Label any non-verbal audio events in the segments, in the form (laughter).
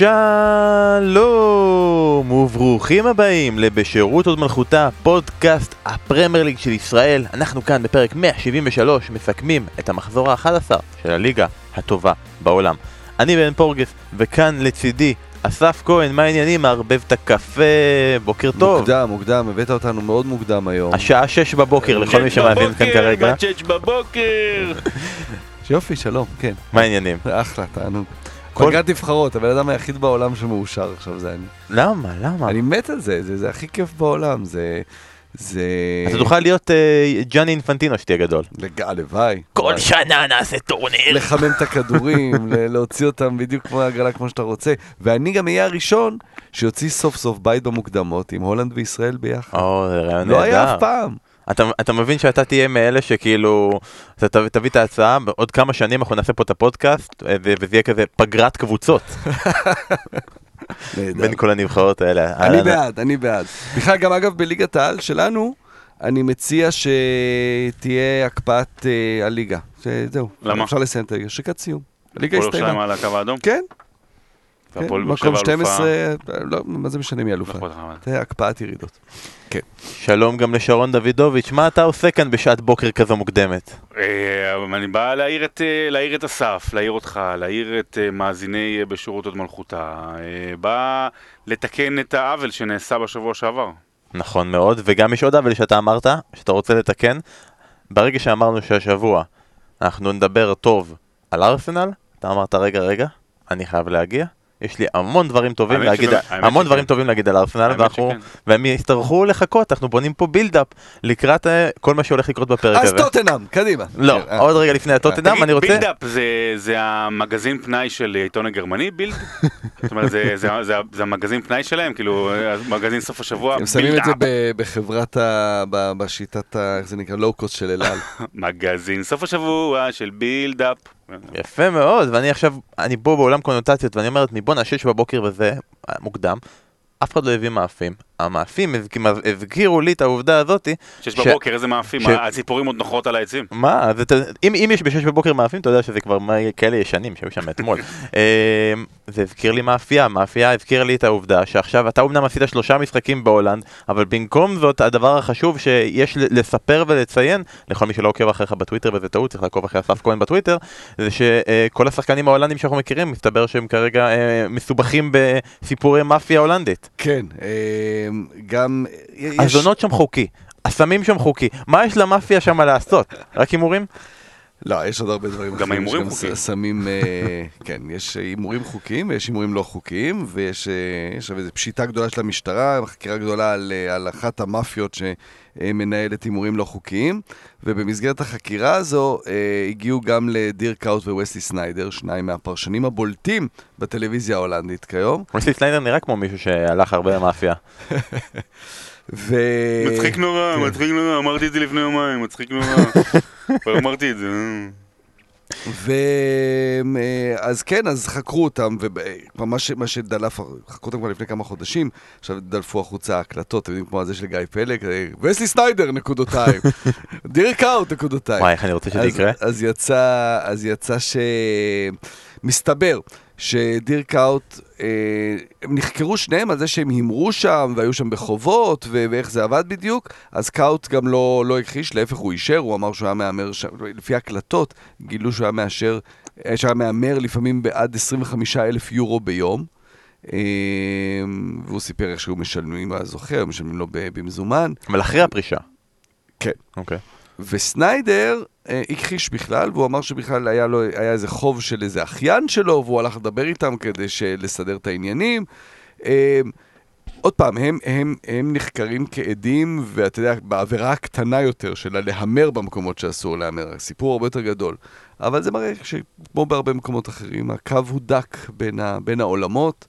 שלום וברוכים הבאים לבשירות עוד מלכותה, פודקאסט הפרמייר ליג של ישראל. אנחנו כאן בפרק 173 מסכמים את המחזור ה-11 של הליגה הטובה בעולם. אני בן פורגס, וכאן לצידי אסף כהן, מה העניינים? מערבב את הקפה, בוקר טוב. מוקדם, מוקדם, הבאת אותנו מאוד מוקדם היום. השעה 6 בבוקר לכל מי שמאזין כאן כרגע. שש בבוקר! (laughs) יופי, שלום, כן. מה העניינים? אחלה, תענוג. כל- פגרת נבחרות, הבן אדם היחיד בעולם שמאושר עכשיו זה אני. למה? למה? אני מת על זה, זה זה הכי כיף בעולם, זה... זה... אתה תוכל להיות אה, ג'אני אינפנטינו שתהיה גדול. לג- הלוואי. כל. שנה נעשה טורניר. לחמם את הכדורים, (laughs) ל- להוציא אותם בדיוק כמו הגרלה כמו שאתה רוצה. ואני גם אהיה הראשון שיוציא סוף סוף בית במוקדמות עם הולנד וישראל ביחד. או, זה רעיון לא היה נהדר. אף פעם. אתה, אתה מבין שאתה תהיה מאלה שכאילו, אתה תביא, תביא את ההצעה, בעוד כמה שנים אנחנו נעשה פה את הפודקאסט, אה, וזה יהיה כזה פגרת קבוצות. בין כל הנבחרות האלה. אני אה, בעד, אני בעד. בכלל, גם אגב, בליגת העל שלנו, אני מציע שתהיה הקפאת אה, הליגה. זהו. למה? אפשר לסיים את הליגה. שריקת סיום. הליגה הפועל ירושלים הסתיימה. על הקו האדום? כן. והפועל באר מקום שבע אלופה. 12, לא, מה זה משנה מי לא אלופה? זה הקפאת ירידות. שלום גם לשרון דוידוביץ', מה אתה עושה כאן בשעת בוקר כזו מוקדמת? אה, אני בא להעיר את, אה, להעיר את אסף, להעיר אותך, להעיר את אה, מאזיני בשירות עוד מלכותה. בא לתקן את העוול שנעשה בשבוע שעבר. נכון מאוד, וגם יש עוד עוול שאתה אמרת, שאתה רוצה לתקן. ברגע שאמרנו שהשבוע אנחנו נדבר טוב על ארסנל, אתה אמרת רגע רגע, אני חייב להגיע. יש לי המון דברים טובים להגיד, המון. דברים טובים להגיד על ארסנל, ואנחנו. והם יצטרכו לחכות, אנחנו בונים פה build-up לקראת אה, כל מה שהולך לקרות בפרק אז הזה. טוטנאם, קדימה. לא, אה, עוד רגע לפני הטוטנאם, אני תגיד, רוצה... build-up זה, זה המגזין פנאי של העיתון הגרמני, בילד? (laughs) זאת אומרת, זה, זה, זה, זה המגזין פנאי שלהם, כאילו, מגזין סוף השבוע, הם שמים את זה build-up. ב- בחברת ה... ב- בשיטת ה... איך זה נקרא? לואו-קוסט של אל על. (laughs) מגזין סוף השבוע של build-up. יפה מאוד, ואני עכשיו, אני פה בעולם קונוטציות, ואני אומר לעצמי, בואנה, שש בבוקר וזה, אה, מוקדם, אף אחד לא הביא מאפים. המאפים הזכירו לי את העובדה הזאתי, שש ש- בבוקר, איזה מאפים, ש- הציפורים עוד נוחות על העצים. מה, אז אם, אם יש בשש בבוקר מאפים, אתה יודע שזה כבר כאלה ישנים שהיו שם אתמול. (laughs) אה, זה הזכיר לי מאפייה, מאפייה הזכירה לי את העובדה שעכשיו אתה אומנם עשית שלושה משחקים בהולנד, אבל במקום זאת הדבר החשוב שיש לספר ולציין, לכל מי שלא עוקב אחריך בטוויטר וזה טעות, צריך לעקוב אחרי אסף כהן בטוויטר, זה שכל השחקנים ההולנדים שאנחנו מכירים, מסתבר שהם כרגע אה, מסובכים בסיפורי מאפיה הולנדית. כן, אה, גם... יש- הזונות שם חוקי, הסמים שם חוקי, מה יש למאפיה שם לעשות? רק הימורים? לא, יש עוד הרבה דברים גם ההימורים חוקיים. סמים, אה, (laughs) כן, יש הימורים חוקיים ויש הימורים לא חוקיים, ויש אה, יש איזו פשיטה גדולה של המשטרה, חקירה גדולה על, אה, על אחת המאפיות שמנהלת הימורים לא חוקיים, ובמסגרת החקירה הזו הגיעו גם לדירק קאוט וווסלי סניידר, שניים מהפרשנים הבולטים בטלוויזיה ההולנדית כיום. וויסלי סניידר נראה כמו מישהו שהלך הרבה למאפיה. (laughs) ו... מצחיק נורא, כן. מצחיק נורא, אמרתי את זה לפני יומיים, מצחיק נורא. (laughs) כבר אמרתי את זה. אה. ו... אה, אז כן, אז חקרו אותם, ומה ש... מה שדלף, חקרו אותם כבר לפני כמה חודשים, עכשיו דלפו החוצה ההקלטות, אתם יודעים, כמו הזה של גיא פלג, אה, וסלי סניידר, נקודותיים, (laughs) דירק אאוט, נקודותיים. וואי, איך אני רוצה שזה אז- יקרה. אז יצא, אז יצא ש... מסתבר שדירק אאוט, אה, הם נחקרו שניהם על זה שהם הימרו שם והיו שם בחובות ו- ואיך זה עבד בדיוק, אז קאוט גם לא, לא הכחיש, להפך הוא אישר, הוא אמר שהוא היה מהמר שם, לפי הקלטות גילו שהוא היה מאשר, שהיה מהמר לפעמים בעד 25 אלף יורו ביום. אה, והוא סיפר איך שהוא משלמים, זוכר, משלמים לו במזומן. אבל אחרי הפרישה. כן. אוקיי. וסניידר אה, הכחיש בכלל, והוא אמר שבכלל היה לו, היה איזה חוב של איזה אחיין שלו, והוא הלך לדבר איתם כדי לסדר את העניינים. אה, עוד פעם, הם, הם, הם נחקרים כעדים, ואתה יודע, בעבירה הקטנה יותר של הלהמר במקומות שאסור להמר, הסיפור הרבה יותר גדול. אבל זה מראה שכמו בהרבה מקומות אחרים, הקו הוא דק בין, ה, בין העולמות.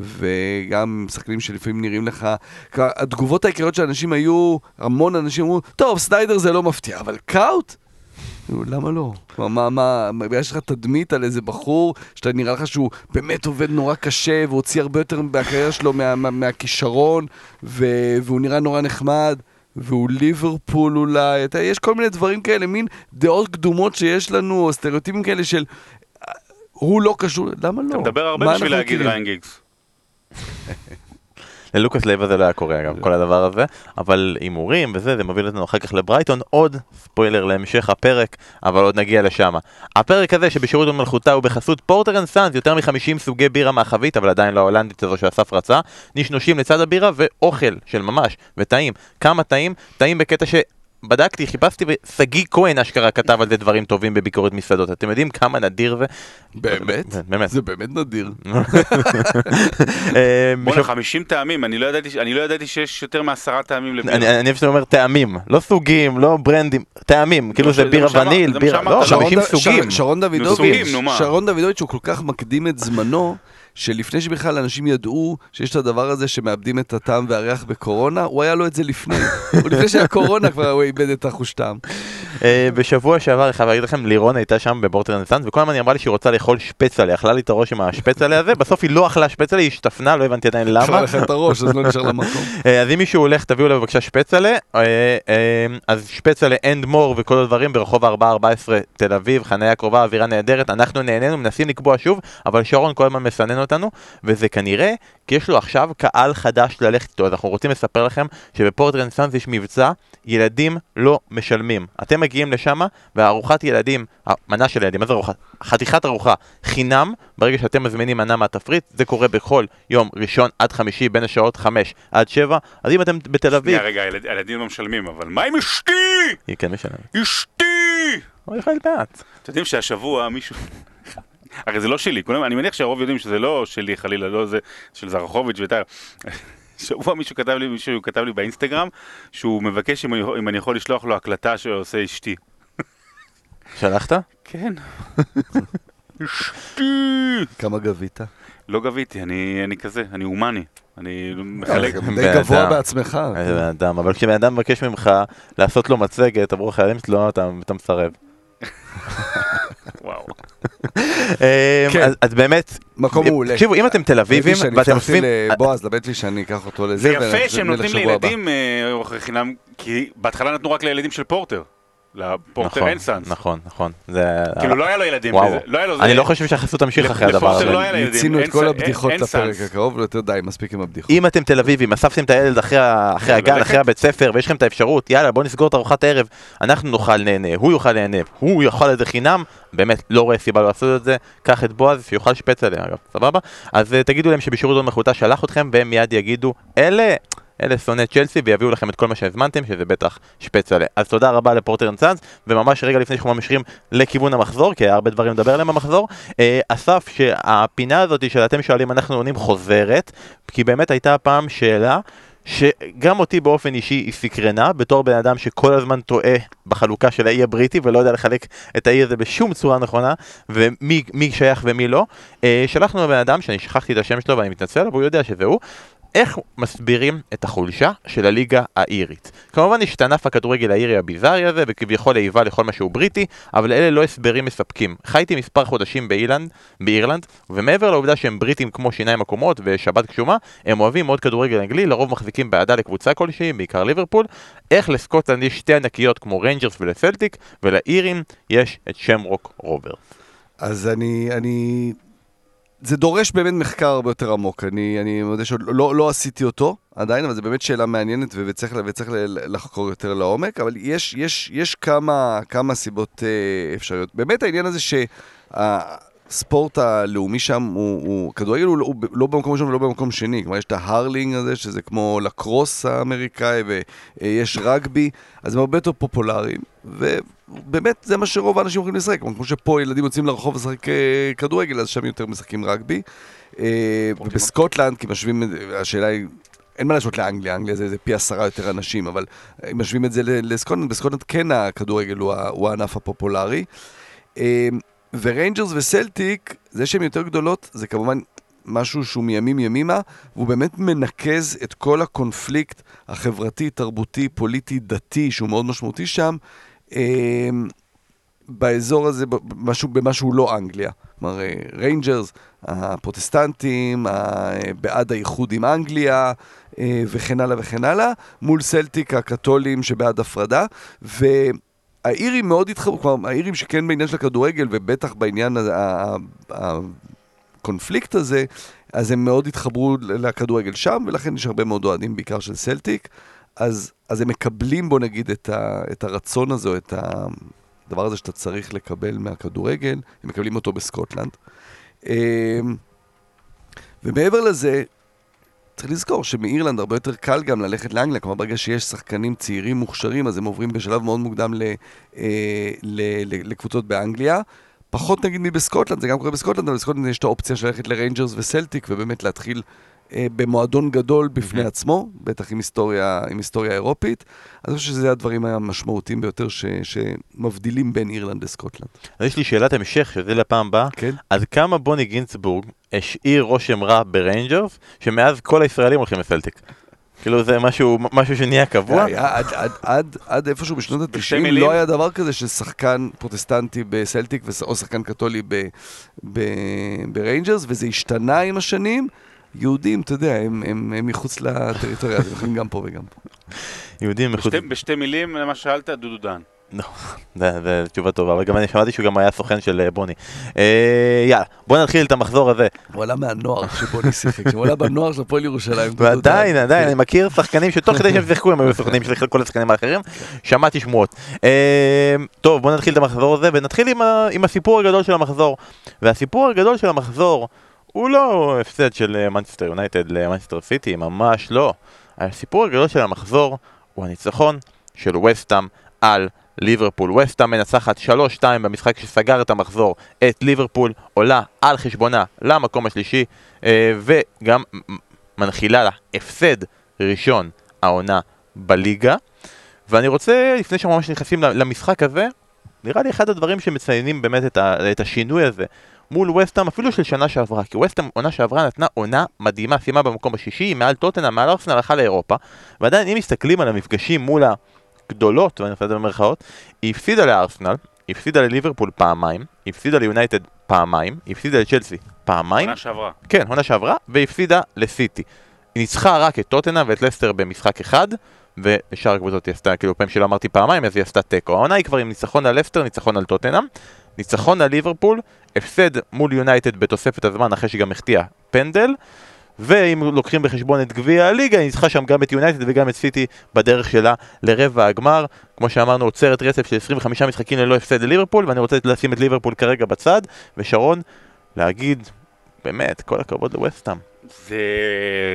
וגם שחקנים שלפעמים נראים לך, התגובות העיקריות של אנשים היו, המון אנשים אמרו, טוב, סניידר זה לא מפתיע, אבל קאוט? נו, למה לא? כלומר, מה, מה, יש לך תדמית על איזה בחור שאתה נראה לך שהוא באמת עובד נורא קשה והוציא הרבה יותר מהקריירה שלו מה, מה, מהכישרון ו, והוא נראה נורא נחמד והוא ליברפול אולי, אתה, יש כל מיני דברים כאלה, מין דעות קדומות שיש לנו, או סטריאוטיפים כאלה של... הוא לא קשור, למה לא? אתה מדבר הרבה מה בשביל להגיד? ריאן גיגס. (laughs) ללוקאס לייבה זה לא היה קורה אגב, כל הדבר הזה, אבל הימורים וזה, זה מוביל אותנו אחר כך לברייטון, עוד ספוילר להמשך הפרק, אבל עוד נגיע לשם. הפרק הזה שבשירות ומלכותה הוא בחסות פורטר אנד סאנס, יותר מ-50 סוגי בירה מהחבית, אבל עדיין לא ההולנדית הזו שאסף רצה, נשנושים לצד הבירה ואוכל של ממש, וטעים. כמה טעים? טעים בקטע ש... בדקתי, חיפשתי, ושגיא כהן אשכרה כתב על זה דברים טובים בביקורת מסעדות. אתם יודעים כמה נדיר זה? באמת? באמת. זה באמת נדיר. (laughs) אה, בואנה, בשב- 50 טעמים, אני לא ידעתי- אני לא ידעתי שיש יותר מעשרה טעמים לבירה. אני אני אוהב שאתה אומר טעמים, לא סוגים, לא ברנדים, טעמים, כאילו ש- זה בירה וניל, בירה. לא, שרון 50 ד- סוגים. שרון דוידוביץ'. שרון דוידוביץ' הוא כל כך מקדים את זמנו, שלפני שבכלל אנשים ידעו שיש את הדבר הזה שמאבדים את הטעם והריח בקורונה, הוא היה לו את זה לפני. (laughs) הוא לפני שהיה קורונה כבר הוא איבד את החוש טעם. אה, בשבוע שעבר, אני חייב להגיד לכם, לירון הייתה שם בפורטר אנד סאנס, וכל הזמן היא אמרה לי שהיא רוצה לאכול שפצלה, אכלה לי את הראש עם השפצלה הזה, בסוף היא לא אכלה שפצלה, היא השתפנה, לא הבנתי עדיין למה. אכלה לך את הראש, אז לא נשאר לה מקום. (laughs) אה, אז אם מישהו הולך, תביאו לו בבקשה שפצלה, אה, אז שפצלה and more וכל הדברים ברחוב 414 תל אביב, חניה קרובה, אווירה נהדרת, אנחנו נהנינו, מנסים לקבוע שוב, אבל שרון כל הזמן מסנן אותנו, וזה כנראה כי יש לו עכשיו קהל חדש ללכת איתו, אז אנחנו רוצים לספר לכם שבפורט רנסאנס יש מבצע, ילדים לא משלמים. אתם מגיעים לשם, והארוחת ילדים, המנה של ילדים, מה זה ארוחה? חתיכת ארוחה חינם, ברגע שאתם מזמינים מנה מהתפריט, זה קורה בכל יום ראשון עד חמישי בין השעות 5 עד 7, אז אם אתם בתל אביב... שנייה, רגע, הילד- הילדים לא משלמים, אבל מה עם אשתי? היא כן משלמת. אשתי! אוי מעט. אתם יודעים שהשבוע מישהו... הרי זה לא שלי, כולם, אני מניח שהרוב יודעים שזה לא שלי חלילה, לא זה של זרחוביץ' וטל. (laughs) שבוע מישהו כתב לי, מישהו כתב לי באינסטגרם שהוא מבקש אם אני, אם אני יכול לשלוח לו הקלטה שעושה אשתי. (laughs) שלחת? כן. (laughs) אשתי! כמה גבית? לא גביתי, אני, אני כזה, אני הומני. אני מחלק... גם די גבוה. בעצמך. איזה בן אדם, אבל כשבן אדם מבקש ממך לעשות לו מצגת עבור החיילים שלו, אתה מסרב. וואו. (laughs) אה, כן. אז- באמת, מקום מעולה. תקשיבו, אם אתם תל אביבים ואתם אוספים... לבועז, לבית לי שאני אקח אותו לזה. זה יפה שהם נותנים. לילדים אה, אוכל חינם, כי בהתחלה נתנו רק לילדים של פורטר. לפורטר נכון, אין סאנס. נכון, נכון. זה... כאילו לא היה לו ילדים. וואו. לא היה לו זה- אני לא חושב שהחסות תמשיך אחרי הדבר לפורטר הזה. לא היה לילדים. מיצינו אין את כל הבדיחות לפרק. הקרוב, ויותר די, מספיק עם הבדיחות. אם אתם תל אביבים, אספתם את הילד אחרי אחרי הגן, ללכת? אחרי הבית ספר, ויש לכם את האפשרות, יאללה בוא נסגור את ארוחת הערב, אנחנו נאכל נהנה, הוא יאכל נהנה, הוא יאכל את זה חינם, באמת לא רואה סיבה לא לעשות את זה, קח את בועז שיאכל שפצלה אגב, סבבה? אז אה, תגידו להם שבשירות הוד מלכותה שלח אתכם, והם מיד יגידו, אלה, אלה שונאי צ'לסי, ויביאו לכם את כל מה שהזמנתם, שזה בטח שפצלה. אז תודה רבה לפורטר אנד סאנס, וממש רגע לפני שאנחנו ממשיכים לכיוון המחזור, כי היה הרבה דברים לדבר עליהם במחזור, אה, אסף, שהפינה הזאת של אתם שואלים אנחנו עונים חוזרת, כי באמת הייתה פעם שאלה שגם אותי באופן אישי היא סקרנה, בתור בן אדם שכל הזמן טועה בחלוקה של האי הבריטי ולא יודע לחלק את האי הזה בשום צורה נכונה, ומי מי שייך ומי לא. אה, שלחנו לבן אדם שאני שכחתי את השם שלו ואני מתנצל, אבל הוא יודע שזה הוא. איך מסבירים את החולשה של הליגה האירית? כמובן ענף הכדורגל האירי הביזארי הזה, וכביכול איבה לכל מה שהוא בריטי, אבל אלה לא הסברים מספקים. חייתי מספר חודשים באירלנד, באירלנד, ומעבר לעובדה שהם בריטים כמו שיניים עקומות ושבת גשומה, הם אוהבים מאוד כדורגל אנגלי, לרוב מחזיקים באהדה לקבוצה כלשהי, בעיקר ליברפול. איך לסקוטלנד יש שתי ענקיות כמו ריינג'רס ולסלטיק, ולאירים יש את שמרוק רוברס. אז אני, אני... זה דורש באמת מחקר הרבה יותר עמוק. אני, אני מודה שעוד לא, לא עשיתי אותו עדיין, אבל זו באמת שאלה מעניינת וצריך, וצריך לחקור יותר לעומק, אבל יש, יש, יש כמה, כמה סיבות אה, אפשריות. באמת העניין הזה שהספורט הלאומי שם הוא, הוא כדורגל הוא, לא- הוא לא במקום ראשון ולא במקום שני. כלומר, יש את ההרלינג הזה, שזה כמו לקרוס האמריקאי, ויש רגבי, אז הם הרבה יותר פופולריים. ובאמת, זה מה שרוב האנשים הולכים לשחק. כמו שפה ילדים יוצאים לרחוב לשחק אה, כדורגל, אז שם יותר משחקים רגבי. אה, ובסקוטלנד, כי משווים, השאלה היא... אין מה להשוות לאנגליה, אנגליה זה, זה פי עשרה יותר אנשים, אבל אם משווים את זה ל- לסקוטלנד, בסקוטלנד כן הכדורגל הוא, הוא הענף הפופולרי. וריינג'רס וסלטיק, זה שהן יותר גדולות, זה כמובן משהו שהוא מימים ימימה, והוא באמת מנקז את כל הקונפליקט החברתי, תרבותי, פוליטי, דתי, שהוא מאוד משמעותי שם, אה, באזור הזה, במשהו, במשהו לא אנגליה. כלומר, אה, ריינג'רס, הפרוטסטנטים, בעד האיחוד עם אנגליה, אה, וכן הלאה וכן הלאה, מול סלטיק הקתולים שבעד הפרדה, ו... האירים מאוד התחברו, כלומר, האירים שכן בעניין של הכדורגל, ובטח בעניין הקונפליקט הזה, אז הם מאוד התחברו לכדורגל שם, ולכן יש הרבה מאוד אוהדים, בעיקר של סלטיק. אז, אז הם מקבלים, בוא נגיד, את, ה, את הרצון הזה, או את הדבר הזה שאתה צריך לקבל מהכדורגל, הם מקבלים אותו בסקוטלנד. אמ, ומעבר לזה, צריך לזכור שמאירלנד הרבה יותר קל גם ללכת לאנגליה, כלומר ברגע שיש שחקנים צעירים מוכשרים, אז הם עוברים בשלב מאוד מוקדם ל, אה, ל, ל, לקבוצות באנגליה. פחות נגיד מבסקוטלנד, זה גם קורה בסקוטלנד, אבל בסקוטלנד יש את האופציה של ללכת לריינג'רס וסלטיק, ובאמת להתחיל במועדון גדול בפני. עצמו, בטח עם היסטוריה, עם היסטוריה אירופית. אני חושב שזה הדברים המשמעותיים ביותר ש, שמבדילים בין אירלנד לסקוטלנד. אז יש לי שאלת המשך, שזה לפעם הבאה. כן? עד כמה בוני גינצבורג השאיר רושם רע בריינג'רס, שמאז כל הישראלים הולכים לסלטיק? כאילו זה משהו, משהו שנהיה קבוע? היה עד, עד, עד, עד איפשהו בשנות בשתי ה-90 מילים. לא היה דבר כזה ששחקן פרוטסטנטי בסלטיק וס- או שחקן קתולי בריינג'רס, וזה השתנה עם השנים. יהודים, אתה יודע, הם, הם, הם מחוץ לטריטוריה, אז הם יכולים גם פה וגם פה. יהודים מחוץ... בשתי, בשתי מילים, למה שאלת, דודו דן. זה, זה תשובה טובה, אבל גם אני שמעתי שהוא גם היה סוכן של אה, בוני. אה, יאללה, בוא נתחיל את המחזור הזה. הוא עלה מהנוער שבוני שיחק, שהוא עלה בנוער של הפועל ירושלים. ועדיין, עדיין, כן. אני מכיר שחקנים שתוך כדי שהם שיחקו הם היו סוכנים של כל השחקנים האחרים, שמעתי שמועות. אה, טוב, בוא נתחיל את המחזור הזה, ונתחיל עם הסיפור הגדול של המחזור. והסיפור הגדול של המחזור הוא לא הפסד של מנצ'סטר יונייטד למנצ'סטר סיטי, ממש לא. הסיפור הגדול של המחזור הוא הניצחון של ווסטהאם על ליברפול. ווסטהאם מנצחת 3-2 במשחק שסגר את המחזור. את ליברפול עולה על חשבונה למקום השלישי, אה, וגם מנחילה לה הפסד ראשון העונה בליגה. ואני רוצה, לפני שממש נכנסים ל- למשחק הזה, נראה לי אחד הדברים שמציינים באמת את השינוי הזה מול וסטאם, אפילו של שנה שעברה, כי וסטאם עונה שעברה נתנה עונה מדהימה, סיימה במקום השישי, מעל טוטנה, מעל ארסנל, הלכה לאירופה, ועדיין אם מסתכלים על המפגשים מול הגדולות, ואני עושה את זה במרכאות, היא הפסידה לארסנל, היא הפסידה לליברפול פעמיים, היא הפסידה ליונייטד פעמיים, היא הפסידה לצ'לסי פעמיים, עונה שעברה. כן, עונה שעברה, והפסידה לסיטי. היא ניצחה רק את טוטנהאם ואת לסטר במשחק אחד, ושאר הקבוצות היא עשתה, כאילו פעם שלא אמרתי פעמיים, אז היא עשתה תיקו. העונה היא כבר עם ניצחון על לסטר, ניצחון על טוטנאם, ניצחון על ליברפול, הפסד מול יונייטד בתוספת הזמן אחרי שגם החטיאה פנדל, ואם לוקחים בחשבון את גביע הליגה, היא ניצחה שם גם את יונייטד וגם את סיטי בדרך שלה לרבע הגמר. כמו שאמרנו, עוצרת רצף של 25 משחקים ללא הפסד לליברפול, ואני רוצה לשים את ליברפול כרגע בצד, ושרון, להגיד, באמת, כל הכבוד לווסטאם. זה,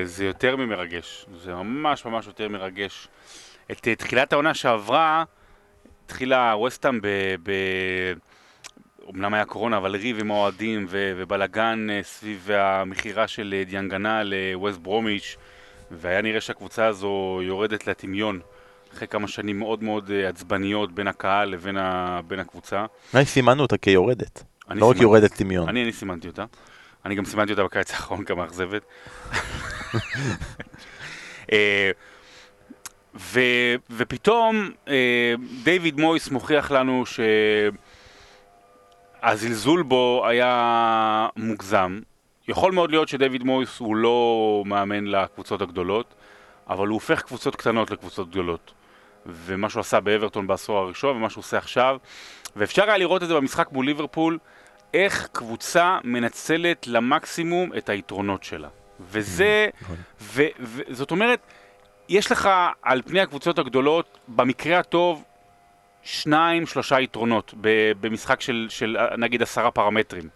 זה יותר ממרגש, זה ממש ממש יותר מרגש. את אה, תחילת העונה שעברה, התחילה ווסטהאם ב... ב... אמנם היה קורונה, אבל ריב עם האוהדים ו- ובלאגן אה, סביב המכירה של אה, דיאנגנה לווסט ברומיץ', והיה נראה שהקבוצה הזו יורדת לטמיון אחרי כמה שנים מאוד מאוד אה, עצבניות בין הקהל לבין ה- בין הקבוצה. אולי סימנו אותה כיורדת, אני לא רק יורדת טמיון. אני, אני סימנתי אותה. אני גם סימנתי אותה בקיץ האחרון כמאכזבת. (laughs) אה, ו, ופתאום דיוויד מויס מוכיח לנו שהזלזול בו היה מוגזם. יכול מאוד להיות שדיוויד מויס הוא לא מאמן לקבוצות הגדולות, אבל הוא הופך קבוצות קטנות לקבוצות גדולות. ומה שהוא עשה באברטון בעשור הראשון ומה שהוא עושה עכשיו, ואפשר היה לראות את זה במשחק מול ליברפול, איך קבוצה מנצלת למקסימום את היתרונות שלה. וזה, נכון. ו, וזאת אומרת, יש לך על פני הקבוצות הגדולות, במקרה הטוב, שניים, שלושה יתרונות במשחק של, של נגיד עשרה פרמטרים.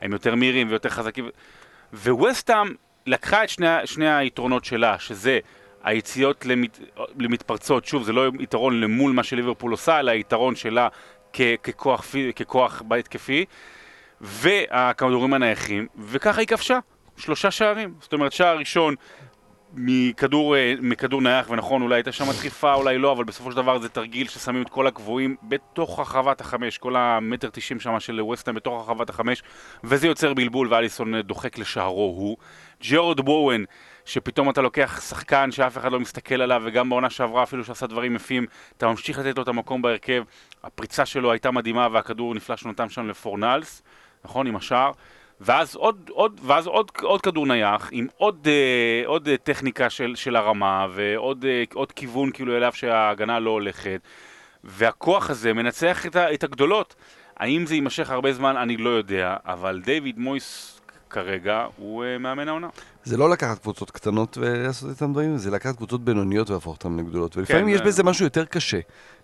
הם יותר מהירים ויותר חזקים. וווסטהאם לקחה את שני, שני היתרונות שלה, שזה היציאות למת, למתפרצות, שוב, זה לא יתרון למול מה שליברפול עושה, אלא יתרון שלה כ, ככוח, ככוח בהתקפי, והכדורים הנייחים, וככה היא כבשה, שלושה שערים. זאת אומרת, שער ראשון מכדור, אה, מכדור נייח, ונכון, אולי הייתה שם דחיפה, אולי לא, אבל בסופו של דבר זה תרגיל ששמים את כל הקבועים בתוך הרחבת החמש, כל המטר תשעים שם של ווסטהאם בתוך הרחבת החמש, וזה יוצר בלבול, ואליסון דוחק לשערו הוא. ג'ורד בואן, שפתאום אתה לוקח שחקן שאף אחד לא מסתכל עליו, וגם בעונה שעברה אפילו שעשה דברים יפים, אתה ממשיך לתת לו את המקום בהרכב, הפריצה שלו הייתה מדהימה, והכדור נפלא שהוא שם לפורנלס, נכון, עם השער. ואז עוד, עוד, ואז עוד, עוד כדור נייח עם עוד, אה, עוד אה, טכניקה של, של הרמה ועוד אה, עוד כיוון כאילו אליו שההגנה לא הולכת והכוח הזה מנצח את, ה, את הגדולות. האם זה יימשך הרבה זמן, אני לא יודע, אבל דיוויד מויס כרגע הוא uh, מאמן העונה. זה לא לקחת קבוצות קטנות ולעשות איתן דברים, זה לקחת קבוצות בינוניות ולהפוך אותן לגדולות. ולפעמים כן, יש זה- בזה משהו יותר קשה.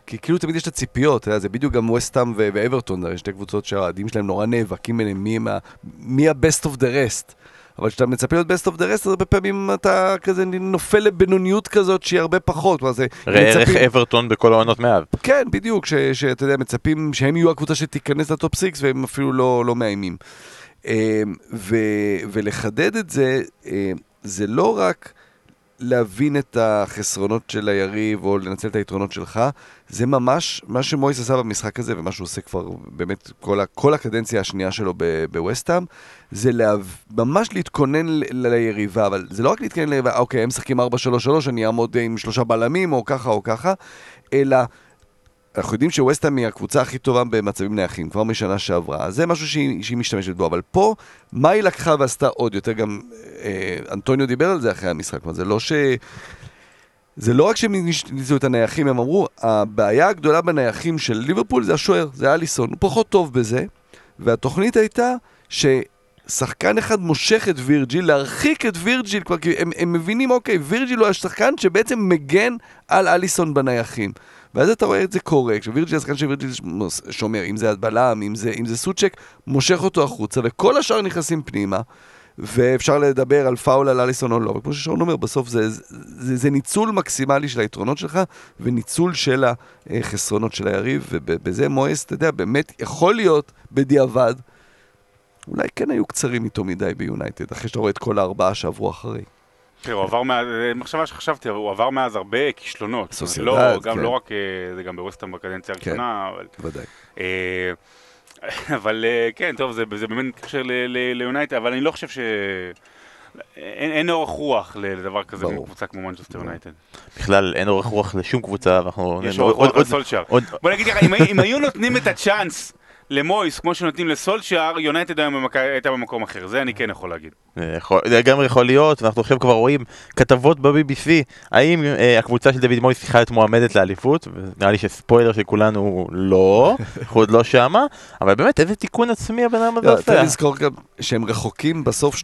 כי כאילו תמיד יש את הציפיות, אתה יודע, זה בדיוק גם וסטאם ואברטון, הרי שתי קבוצות שהאוהדים שלהם נורא נאבקים ביניהם, מי, הם ה- מי ה-best of the rest. אבל כשאתה מצפה להיות best of the rest, אז הרבה פעמים אתה כזה נופל לבינוניות כזאת שהיא הרבה פחות. זה ראה ערך מצפים- אברטון בכל העונות מאז. כן, בדיוק, ש- שאתה יודע, מצפים שהם יהיו הקבוצה שתיכנס לטופ 6 והם אפילו לא, לא מאיימים. אה, ו- ולחדד את זה, אה, זה לא רק להבין את החסרונות של היריב או לנצל את היתרונות שלך, זה ממש מה שמויס עשה במשחק הזה ומה שהוא עושה כבר באמת כל, ה- כל הקדנציה השנייה שלו בווסטהאם, זה לה, ממש להתכונן ל- ליריבה, אבל זה לא רק להתכונן ליריבה, אוקיי, הם משחקים 4-3-3, אני אעמוד עם שלושה בלמים או ככה או ככה, אלא אנחנו יודעים שווסטהאם היא הקבוצה הכי טובה במצבים נייחים, כבר משנה שעברה, אז זה משהו שהיא, שהיא משתמשת בו, אבל פה, מה היא לקחה ועשתה עוד יותר, גם אה, אנטוניו דיבר על זה אחרי המשחק, כלומר, זה לא ש... זה לא רק שהם ניסו את הנייחים, הם אמרו, הבעיה הגדולה בנייחים של ליברפול זה השוער, זה אליסון, הוא פחות טוב בזה, והתוכנית הייתה ששחקן אחד מושך את וירג'יל, להרחיק את וירג'יל, כבר, כי הם, הם מבינים, אוקיי, וירג'יל הוא השחקן שבעצם מגן על אליסון בנייחים. ואז אתה רואה את זה קורה, כשווירג'יל, השחקן שווירג'יל שומר, אם זה הבלם, אם זה, אם זה סוצ'ק, מושך אותו החוצה, וכל השאר נכנסים פנימה. ואפשר לדבר על פאול על אליסון או לא, וכמו ששרון אומר, בסוף זה, זה, זה, זה ניצול מקסימלי של היתרונות שלך, וניצול של החסרונות של היריב, ובזה מואס, אתה יודע, באמת יכול להיות בדיעבד, אולי כן היו קצרים איתו מדי ביונייטד, אחרי שאתה רואה את כל הארבעה שעברו אחרי. תראה, הוא עבר מאז, מחשבה שחשבתי, הוא עבר מאז הרבה כישלונות. לא, גם כן. לא רק, אה, זה גם בווסטהאם בקדנציה הראשונה, אבל... בוודאי. אה, (laughs) אבל אה, כן, טוב, זה, באמת מתקשר ליונייטד, אבל אני לא חושב ש... אין, אין אורך רוח לדבר כזה ברור. בקבוצה כמו מנצ'סטר יונייטד. בכלל אין אורך רוח לשום קבוצה, ואנחנו... יש אורך רוח. עוד- בוא נגיד ככה, אם היו נותנים את הצ'אנס למויס כמו שנותנים לסולשייר, יונייטד היום במק- הייתה במקום אחר, זה אני כן יכול להגיד. זה יכול- זה לגמרי יכול להיות, ואנחנו עכשיו כבר רואים כתבות ב-BBC, האם אה, הקבוצה של דוד מויס צריכה להיות מועמדת לאליפות, ונראה לי שספוילר של כולנו הוא לא, (laughs) אנחנו עוד לא שמה, אבל באמת איזה תיקון עצמי הבן אדם הזה לא, צריך עושה. לזכור גם שהם רחוקים בסוף 2-3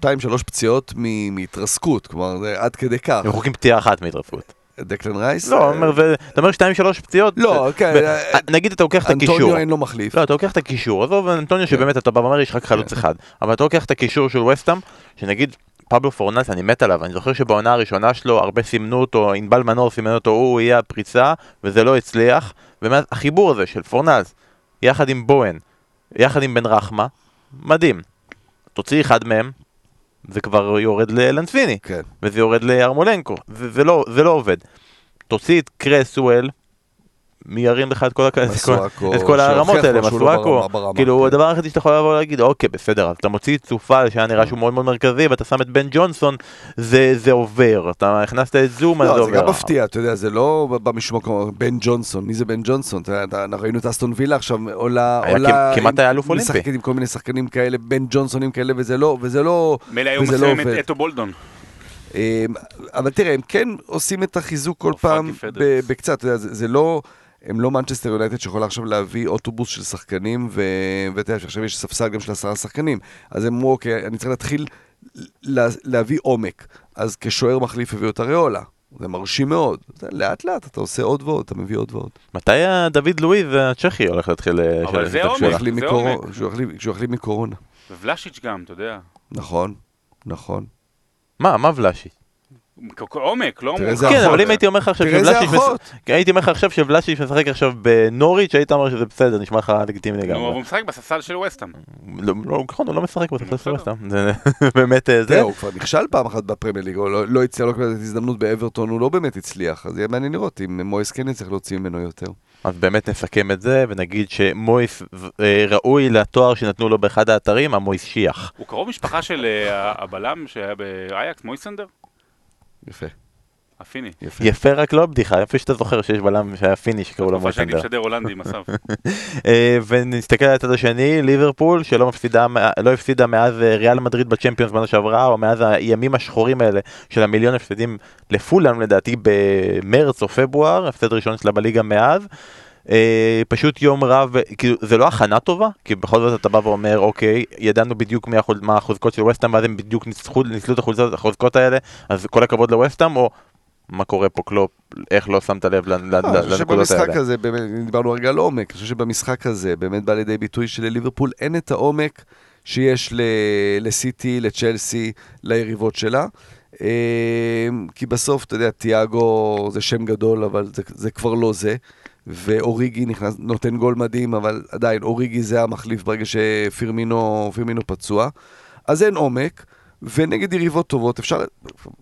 פציעות מ- מהתרסקות, כלומר, זה עד כדי כך. הם רחוקים פציעה אחת מהתרפות. דקלן רייס? לא, אה, אתה אומר שתיים שלוש פציעות, לא, כן, ו- אה, נגיד אתה לוקח את הקישור, אנטוניו אין לו מחליף. לא, אתה לוקח את הקישור, עזוב אנטוניו שבאמת אתה בא ואומר יש רק חלוץ אחד, אבל אתה לוקח את הקישור של וסטאם, שנגיד פבלו פורנס, אני מת עליו, אני זוכר שבעונה הראשונה שלו הרבה סימנו אותו, ענבל מנור סימן אותו, הוא יהיה הפריצה, וזה לא הצליח, ומאז החיבור הזה של פורנס, יחד עם בוהן, יחד עם בן רחמה, מדהים. תוציא אחד מהם, זה כבר יורד ללנטפיני, כן. וזה יורד לארמולנקו, זה, זה, לא, זה לא עובד. תוציא את קרסואל, מי ירים לך את כל, הכ... את הרמות האלה, לא מסואקו, כאילו כן. הדבר היחידי שאתה יכול לבוא ולהגיד, אוקיי בסדר, אתה מוציא את צופל שהיה נראה שהוא מאוד מאוד מרכזי ואתה שם את בן ג'ונסון, זה, זה עובר, אתה הכנסת את זה לא, זה עובר. גם מפתיע, אתה יודע, זה לא בא משום מקום, בן ג'ונסון, מי זה בן ג'ונסון? ראינו את אסטון וילה עכשיו, עולה, כמעט היה אלוף אולימפי. משחקת עם כל מיני שחקנים כאלה, בן ג'ונסונים כאלה, וזה לא, וזה לא, מילא היו וזה לא עובד. את אתו בולדון. אמ, אבל תראה, הם כן עושים את החיזוק כל פעם בקצת, זה זה לא... הם לא מנצ'סטר יונייטד שיכולה עכשיו להביא אוטובוס של שחקנים, ו- ואתה יודע שעכשיו יש ספסל גם של עשרה שחקנים. אז הם אמרו, אוקיי, אני צריך להתחיל לה- להביא עומק. אז כשוער מחליף הביאו את אריולה. זה מרשים מאוד. יודע, לאט לאט אתה עושה עוד ועוד, אתה מביא עוד ועוד. מתי דוד לואיז הצ'כי הולך להתחיל אה, אבל זה עומק. זה עומק. כשהוא החלים מקורונה. ובלשיץ' גם, אתה יודע. נכון, נכון. מה, מה ולאשי? עומק, לא לך. כן. אבל אם הייתי אומר לך עכשיו תראה איזה שבלאשיץ' אחות. מש- הייתי אומר לך עכשיו שבלאשיץ' משחק עכשיו בנוריץ', היית אומר שזה בסדר, נשמע לך לגיטימי נו, לגמרי. הוא משחק בספסל של וסטהאם. לא, לא, נכון, הוא לא משחק בספסל של בסדר. וסטהאם. זה (laughs) באמת אה, זה. הוא כבר נכשל פעם אחת בפרמייר ליג, הוא לא- לא הצליח, לא קיבל את הזדמנות באברטון, הוא לא באמת הצליח. אז יהיה מעניין לראות אם מויס כן יצטרך להוציא ממנו יותר. אז באמת נסכם את זה ונגיד שמויס אה, ראוי לתואר שנתנו לו באחד האתרים, המויס שיח. הוא קרוב משפחה של אה, הבלם שהיה באייקס, מויסנדר? יפה, הפיני. יפה. יפה רק לא בדיחה, יפה שאתה זוכר שיש בלם שהיה פיני שקראו לו תקופה שהייתי מויסנדר. משדר הולנדי עם אסף. (laughs) אה, ונסתכל על הצד השני, ליברפול שלא מפסידה, לא הפסידה מאז אה, ריאל מדריד בצ'מפיונס בנה שעברה, או מאז הימים השחורים האלה של המיליון הפסדים לפולאם לדעתי במרץ או פברואר, הפסד ראשון שלה בליגה מאז. אה, פשוט יום רב, כאילו זה לא הכנה טובה, כי בכל זאת אתה בא ואומר אוקיי, ידענו בדיוק החוז, מה החוזקות של ווסטהאם ואז הם בדיוק ניצחו, ניצלו את החוזקות, החוזקות האלה, אז כל הכבוד לווסטהאם, או מה קורה פה קלופ, איך לא שמת לב לנ- לנ- לא, אני חושב לנקודות שבמשחק האלה. הזה, באמת, דיברנו רגע על עומק, אני חושב שבמשחק הזה באמת בא לידי ביטוי שלליברפול אין את העומק שיש לסיטי, לצ'לסי, ליריבות שלה. אה, כי בסוף, אתה יודע, תיאגו זה שם גדול, אבל זה, זה כבר לא זה. ואוריגי נכנס, נותן גול מדהים, אבל עדיין, אוריגי זה המחליף ברגע שפירמינו פירמינו פצוע. אז אין עומק, ונגד יריבות טובות אפשר,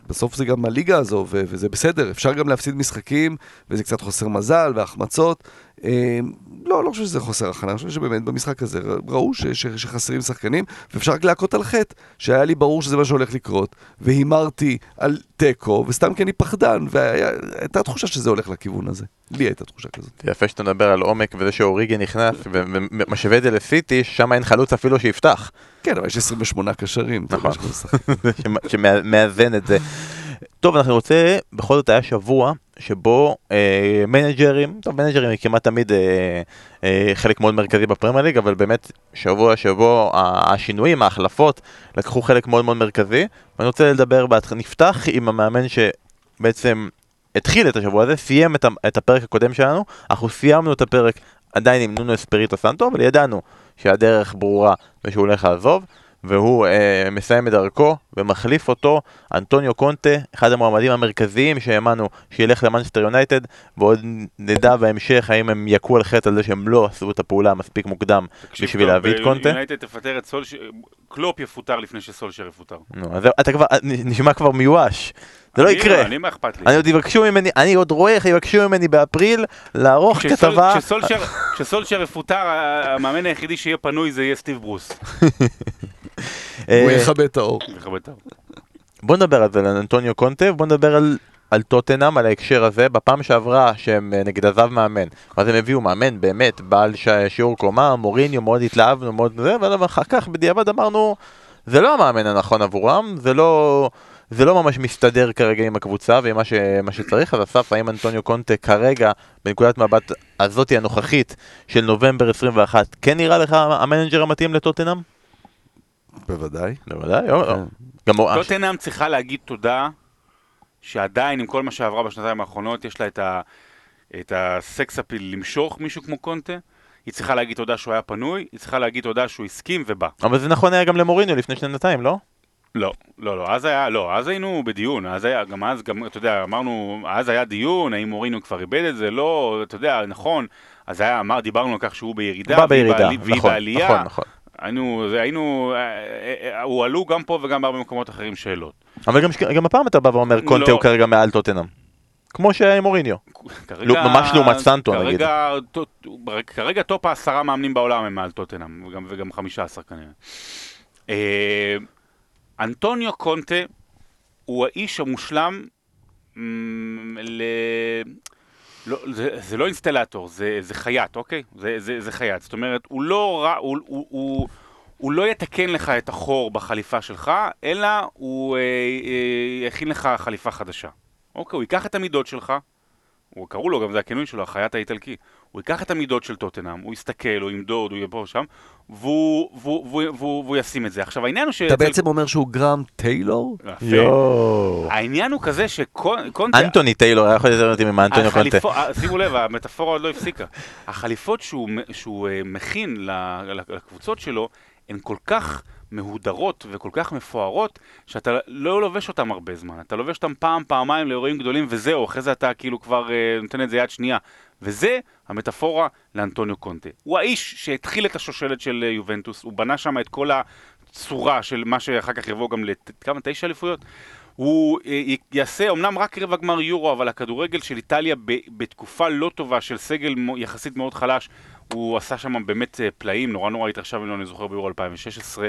בסוף זה גם הליגה הזו, וזה בסדר, אפשר גם להפסיד משחקים, וזה קצת חוסר מזל והחמצות. אה, לא, לא חושב שזה חוסר הכנה, אני חושב שבאמת במשחק הזה ראו ש- ש- שחסרים שחקנים, ואפשר רק להכות על חטא, שהיה לי ברור שזה מה שהולך לקרות, והימרתי על תיקו, וסתם כי אני פחדן, והייתה תחושה שזה הולך לכיוון הזה. לי הייתה תחושה כזאת. יפה שאתה מדבר על עומק וזה שאוריגי נכנס ומשווה את זה לסיטי, ששם אין חלוץ אפילו שיפתח. כן, אבל יש 28 קשרים. נכון. (laughs) שמאזן את זה. טוב, אנחנו רוצה, בכל זאת היה שבוע שבו אה, מנג'רים, טוב, מנג'רים הם כמעט תמיד אה, אה, חלק מאוד מרכזי בפרמייר ליג, אבל באמת שבוע שבו השינויים, ההחלפות, לקחו חלק מאוד מאוד מרכזי. ואני רוצה לדבר, בהתח- נפתח עם המאמן שבעצם התחיל את השבוע הזה, סיים את, את הפרק הקודם שלנו, אנחנו סיימנו את הפרק עדיין עם נונו אספריטו סנטו, אבל ידענו שהדרך ברורה ושהוא הולך לעזוב. והוא אה, מסיים את דרכו ומחליף אותו אנטוניו קונטה, אחד המועמדים המרכזיים שהאמנו שילך למנצ'סטר יונייטד ועוד נדע בהמשך האם הם יכו על חטא על זה שהם לא עשו את הפעולה מספיק מוקדם בשביל טוב, להביא את קונטה. יונייטד תפטר את סולשייר, קלופ יפוטר לפני שסולשייר יפוטר. נו, אז אתה כבר, נשמע כבר מיואש, זה לא יקרה. אני, מה אכפת לי? אני עוד יבקשו ממני, אני עוד רואה איך יבקשו ממני באפריל לערוך כתבה. כשסולשר יפוטר, המאמן היחידי שיהיה פנוי זה יהיה סטיב ברוס. (laughs) אה, הוא יכבה את האור. בוא נדבר על זה, על אנטוניו קונטה, ובוא נדבר על, על טוטנאם, על ההקשר הזה. בפעם שעברה שהם אה, נגד עזב מאמן, אז הם הביאו מאמן באמת בעל ש... שיעור קומה, מוריניו, מאוד התלהבנו, מאוד זה, אבל אחר כך בדיעבד אמרנו, זה לא המאמן הנכון עבורם, זה לא... זה לא ממש מסתדר כרגע עם הקבוצה ועם מה, ש... מה שצריך, אז אסף, האם אנטוניו קונטה כרגע, בנקודת מבט הזאתי הנוכחית של נובמבר 21, כן נראה לך המנג'ר המתאים לטוטנאם? בוודאי. בוודאי, או- כן. גם טוטנאם צריכה להגיד תודה שעדיין עם כל מה שעברה בשנתיים האחרונות יש לה את, ה, את ה sex appeal למשוך מישהו כמו קונטה. היא צריכה להגיד תודה שהוא היה פנוי, היא צריכה להגיד תודה שהוא הסכים ובא. אבל זה נכון היה גם למוריניו לפני שנתיים, לא? לא, לא, לא, אז היה, לא, אז היינו בדיון, אז היה, גם אז, גם, אתה יודע, אמרנו, אז היה דיון, האם מוריניו כבר איבד את זה, לא, אתה יודע, נכון, אז היה, אמר, דיברנו על כך שהוא בירידה, הוא בירידה, והיא נכון, בעלייה, נכון, נכון. היינו, היינו, אה, אה, אה, הועלו גם פה וגם בהרבה מקומות אחרים שאלות. אבל גם, גם הפעם אתה בא ואומר קונטה לא. הוא כרגע מעל טוטנאם. כמו שהיה עם מוריניו. כרגע, לא, ממש לעומת סנטו, נגיד. כרגע, טוט- כרגע טופ העשרה מאמנים בעולם הם מעל טוטנאם, וגם, וגם חמישה עשר כנראה. אה, אנטוניו קונטה הוא האיש המושלם מ, ל... לא, זה, זה לא אינסטלטור, זה, זה חייט, אוקיי? זה, זה, זה חייט. זאת אומרת, הוא לא רע, הוא, הוא, הוא, הוא לא יתקן לך את החור בחליפה שלך, אלא הוא אה, אה, יכין לך חליפה חדשה. אוקיי, הוא ייקח את המידות שלך, הוא קראו לו, גם זה הכינוי שלו, החייט האיטלקי. הוא ייקח את המידות של טוטנאם, הוא יסתכל, הוא ימדוד, הוא יהיה פה ושם, והוא, והוא, והוא, והוא, והוא ישים את זה. עכשיו, העניין הוא ש... אתה בעצם אומר שהוא גרם טיילור? יפה. יואו. העניין הוא כזה שקונטה... אנטוני טיילור היה יכול מתאים עם אנטוניו קונטה. אה, שימו לב, המטאפורה עוד לא הפסיקה. החליפות שהוא, שהוא אה, מכין ל- לקבוצות שלו, הן כל כך מהודרות וכל כך מפוארות, שאתה לא לובש אותן הרבה זמן. אתה לובש אותן פעם, פעמיים לאירועים גדולים וזהו, אחרי זה אתה כאילו כבר אה, נותן את זה יד שנייה. וזה המטאפורה לאנטוניו קונטה. הוא האיש שהתחיל את השושלת של אה, יובנטוס, הוא בנה שם את כל הצורה של מה שאחר כך יבוא גם לכמה, תשע אליפויות? הוא אה, יעשה אמנם רק רבע גמר יורו, אבל הכדורגל של איטליה בתקופה לא טובה של סגל יחסית מאוד חלש, הוא עשה שם באמת אה, פלאים, נורא נורא התרשם ממנו, אני זוכר ביורו 2016.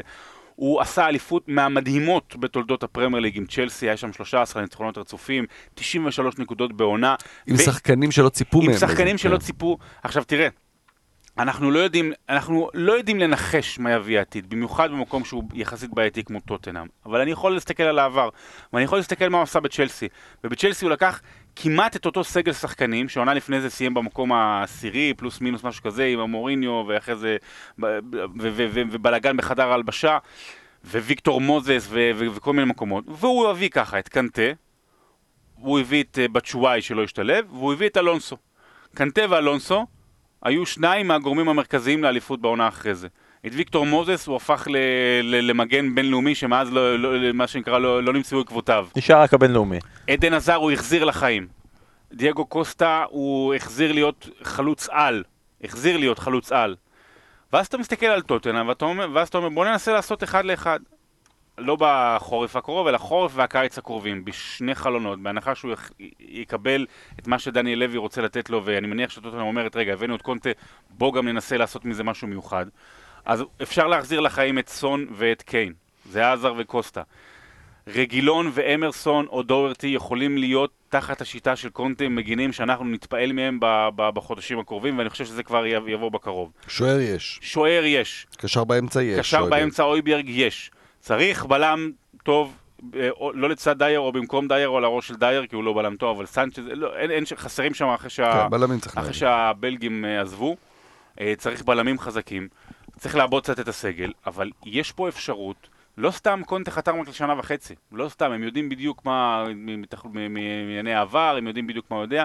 הוא עשה אליפות מהמדהימות בתולדות הפרמייר ליג עם צ'לסי, היה שם 13 ניצחונות רצופים, 93 נקודות בעונה. עם ו- שחקנים שלא ציפו מהם. עם שחקנים שלא כן. ציפו. עכשיו תראה, אנחנו לא יודעים, אנחנו לא יודעים לנחש מה יביא העתיד, במיוחד במקום שהוא יחסית בעייתי כמו טוטנאם. אבל אני יכול להסתכל על העבר, ואני יכול להסתכל מה הוא עשה בצ'לסי. ובצ'לסי הוא לקח כמעט את אותו סגל שחקנים, שעונה לפני זה סיים במקום העשירי, פלוס מינוס משהו כזה, עם המוריניו, ואחרי זה, ובלאגן בחדר ההלבשה, וויקטור מוזס, וכל מיני מקומות. והוא הביא ככה את קנטה, הוא הביא את אה, בצ'וואי שלא השתלב, והוא הביא את אלונסו. קנטה ואלונסו היו שניים מהגורמים המרכזיים לאליפות בעונה אחרי זה. את ויקטור מוזס הוא הפך ל- ל- למגן בינלאומי שמאז לא, לא, מה שנקרא לא, לא נמצאו עקבותיו. נשאר רק הבינלאומי. עדן עזר הוא החזיר לחיים. דייגו קוסטה הוא החזיר להיות חלוץ על. החזיר להיות חלוץ על. ואז אתה מסתכל על טוטנה ואז אתה אומר בוא ננסה לעשות אחד לאחד. לא בחורף הקרוב, אלא חורף והקיץ הקרובים, בשני חלונות, בהנחה שהוא יקבל את מה שדניאל לוי רוצה לתת לו, ואני מניח שטוטנאם אומרת, רגע, הבאנו את קונטה, בוא גם ננסה לעשות מזה משהו מיוחד. אז אפשר להחזיר לחיים את סון ואת קיין, זה עזר וקוסטה. רגילון ואמרסון או דוורטי יכולים להיות תחת השיטה של קונטה מגינים שאנחנו נתפעל מהם בחודשים הקרובים, ואני חושב שזה כבר יבוא בקרוב. שוער יש. שוער יש. קשר באמצע יש. קשר באמצע אויברג יש. צריך בלם טוב, אה, לא לצד דייר או במקום דייר או על הראש של דייר, כי הוא לא בלם טוב, אבל סנצ'ז, לא, אין, אין, חסרים שם אחרי, שה, כן, אחרי שהבלגים אה, עזבו. אה, צריך בלמים חזקים, צריך לעבוד קצת את הסגל, אבל יש פה אפשרות. לא סתם קונטה חתם רק לשנה וחצי, לא סתם, הם יודעים בדיוק מה, מענייני העבר, הם יודעים בדיוק מה הוא יודע.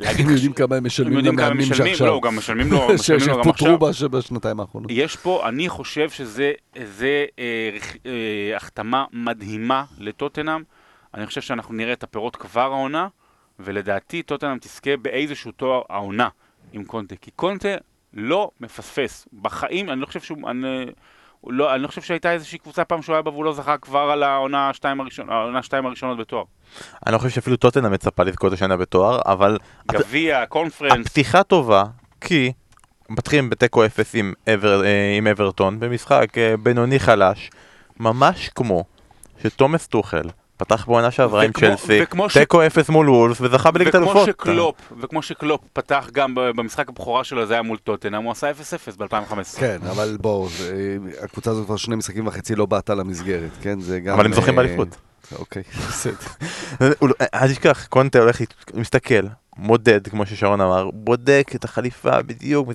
הם יודעים כמה הם משלמים למאמנים שעכשיו. לא, גם משלמים לו, (laughs) משלמים לו גם עכשיו. בשנתיים האחרונות. יש פה, אני חושב שזה אה, אה, החתמה מדהימה לטוטנאם. אני חושב שאנחנו נראה את הפירות כבר העונה, ולדעתי טוטנאם תזכה באיזשהו תואר העונה עם קונטה. כי קונטה לא מפספס. בחיים, אני לא חושב שהוא... אני, לא, אני לא חושב שהייתה איזושהי קבוצה פעם שהוא היה בה והוא לא זכה כבר על העונה שתיים, הראשון, העונה שתיים הראשונות בתואר. אני לא חושב שאפילו טוטנה מצפה לזכות השנה בתואר, אבל... גביע, קונפרנס. הפתיחה טובה, כי מתחילים בתיקו אפס עם, אבר, אה, עם אברטון, במשחק אה, בינוני חלש, ממש כמו שתומאס טוחל פתח בעונה שעברה עם צ'לסי, תיקו אפס מול וולף וזכה בליגת אלופות. וכמו שקלופ פתח גם במשחק הבכורה שלו, זה היה מול טוטנאם, הוא עשה 0-0 ב-2015. כן, אבל בואו, הקבוצה הזאת כבר שני משחקים וחצי לא בעטה למסגרת, כן? זה גם... אבל הם זוכים אה, באליפות. אוקיי, (laughs) בסדר. אל תשכח, קונטה הולך, מסתכל, מודד, כמו ששרון אמר, בודק את החליפה בדיוק,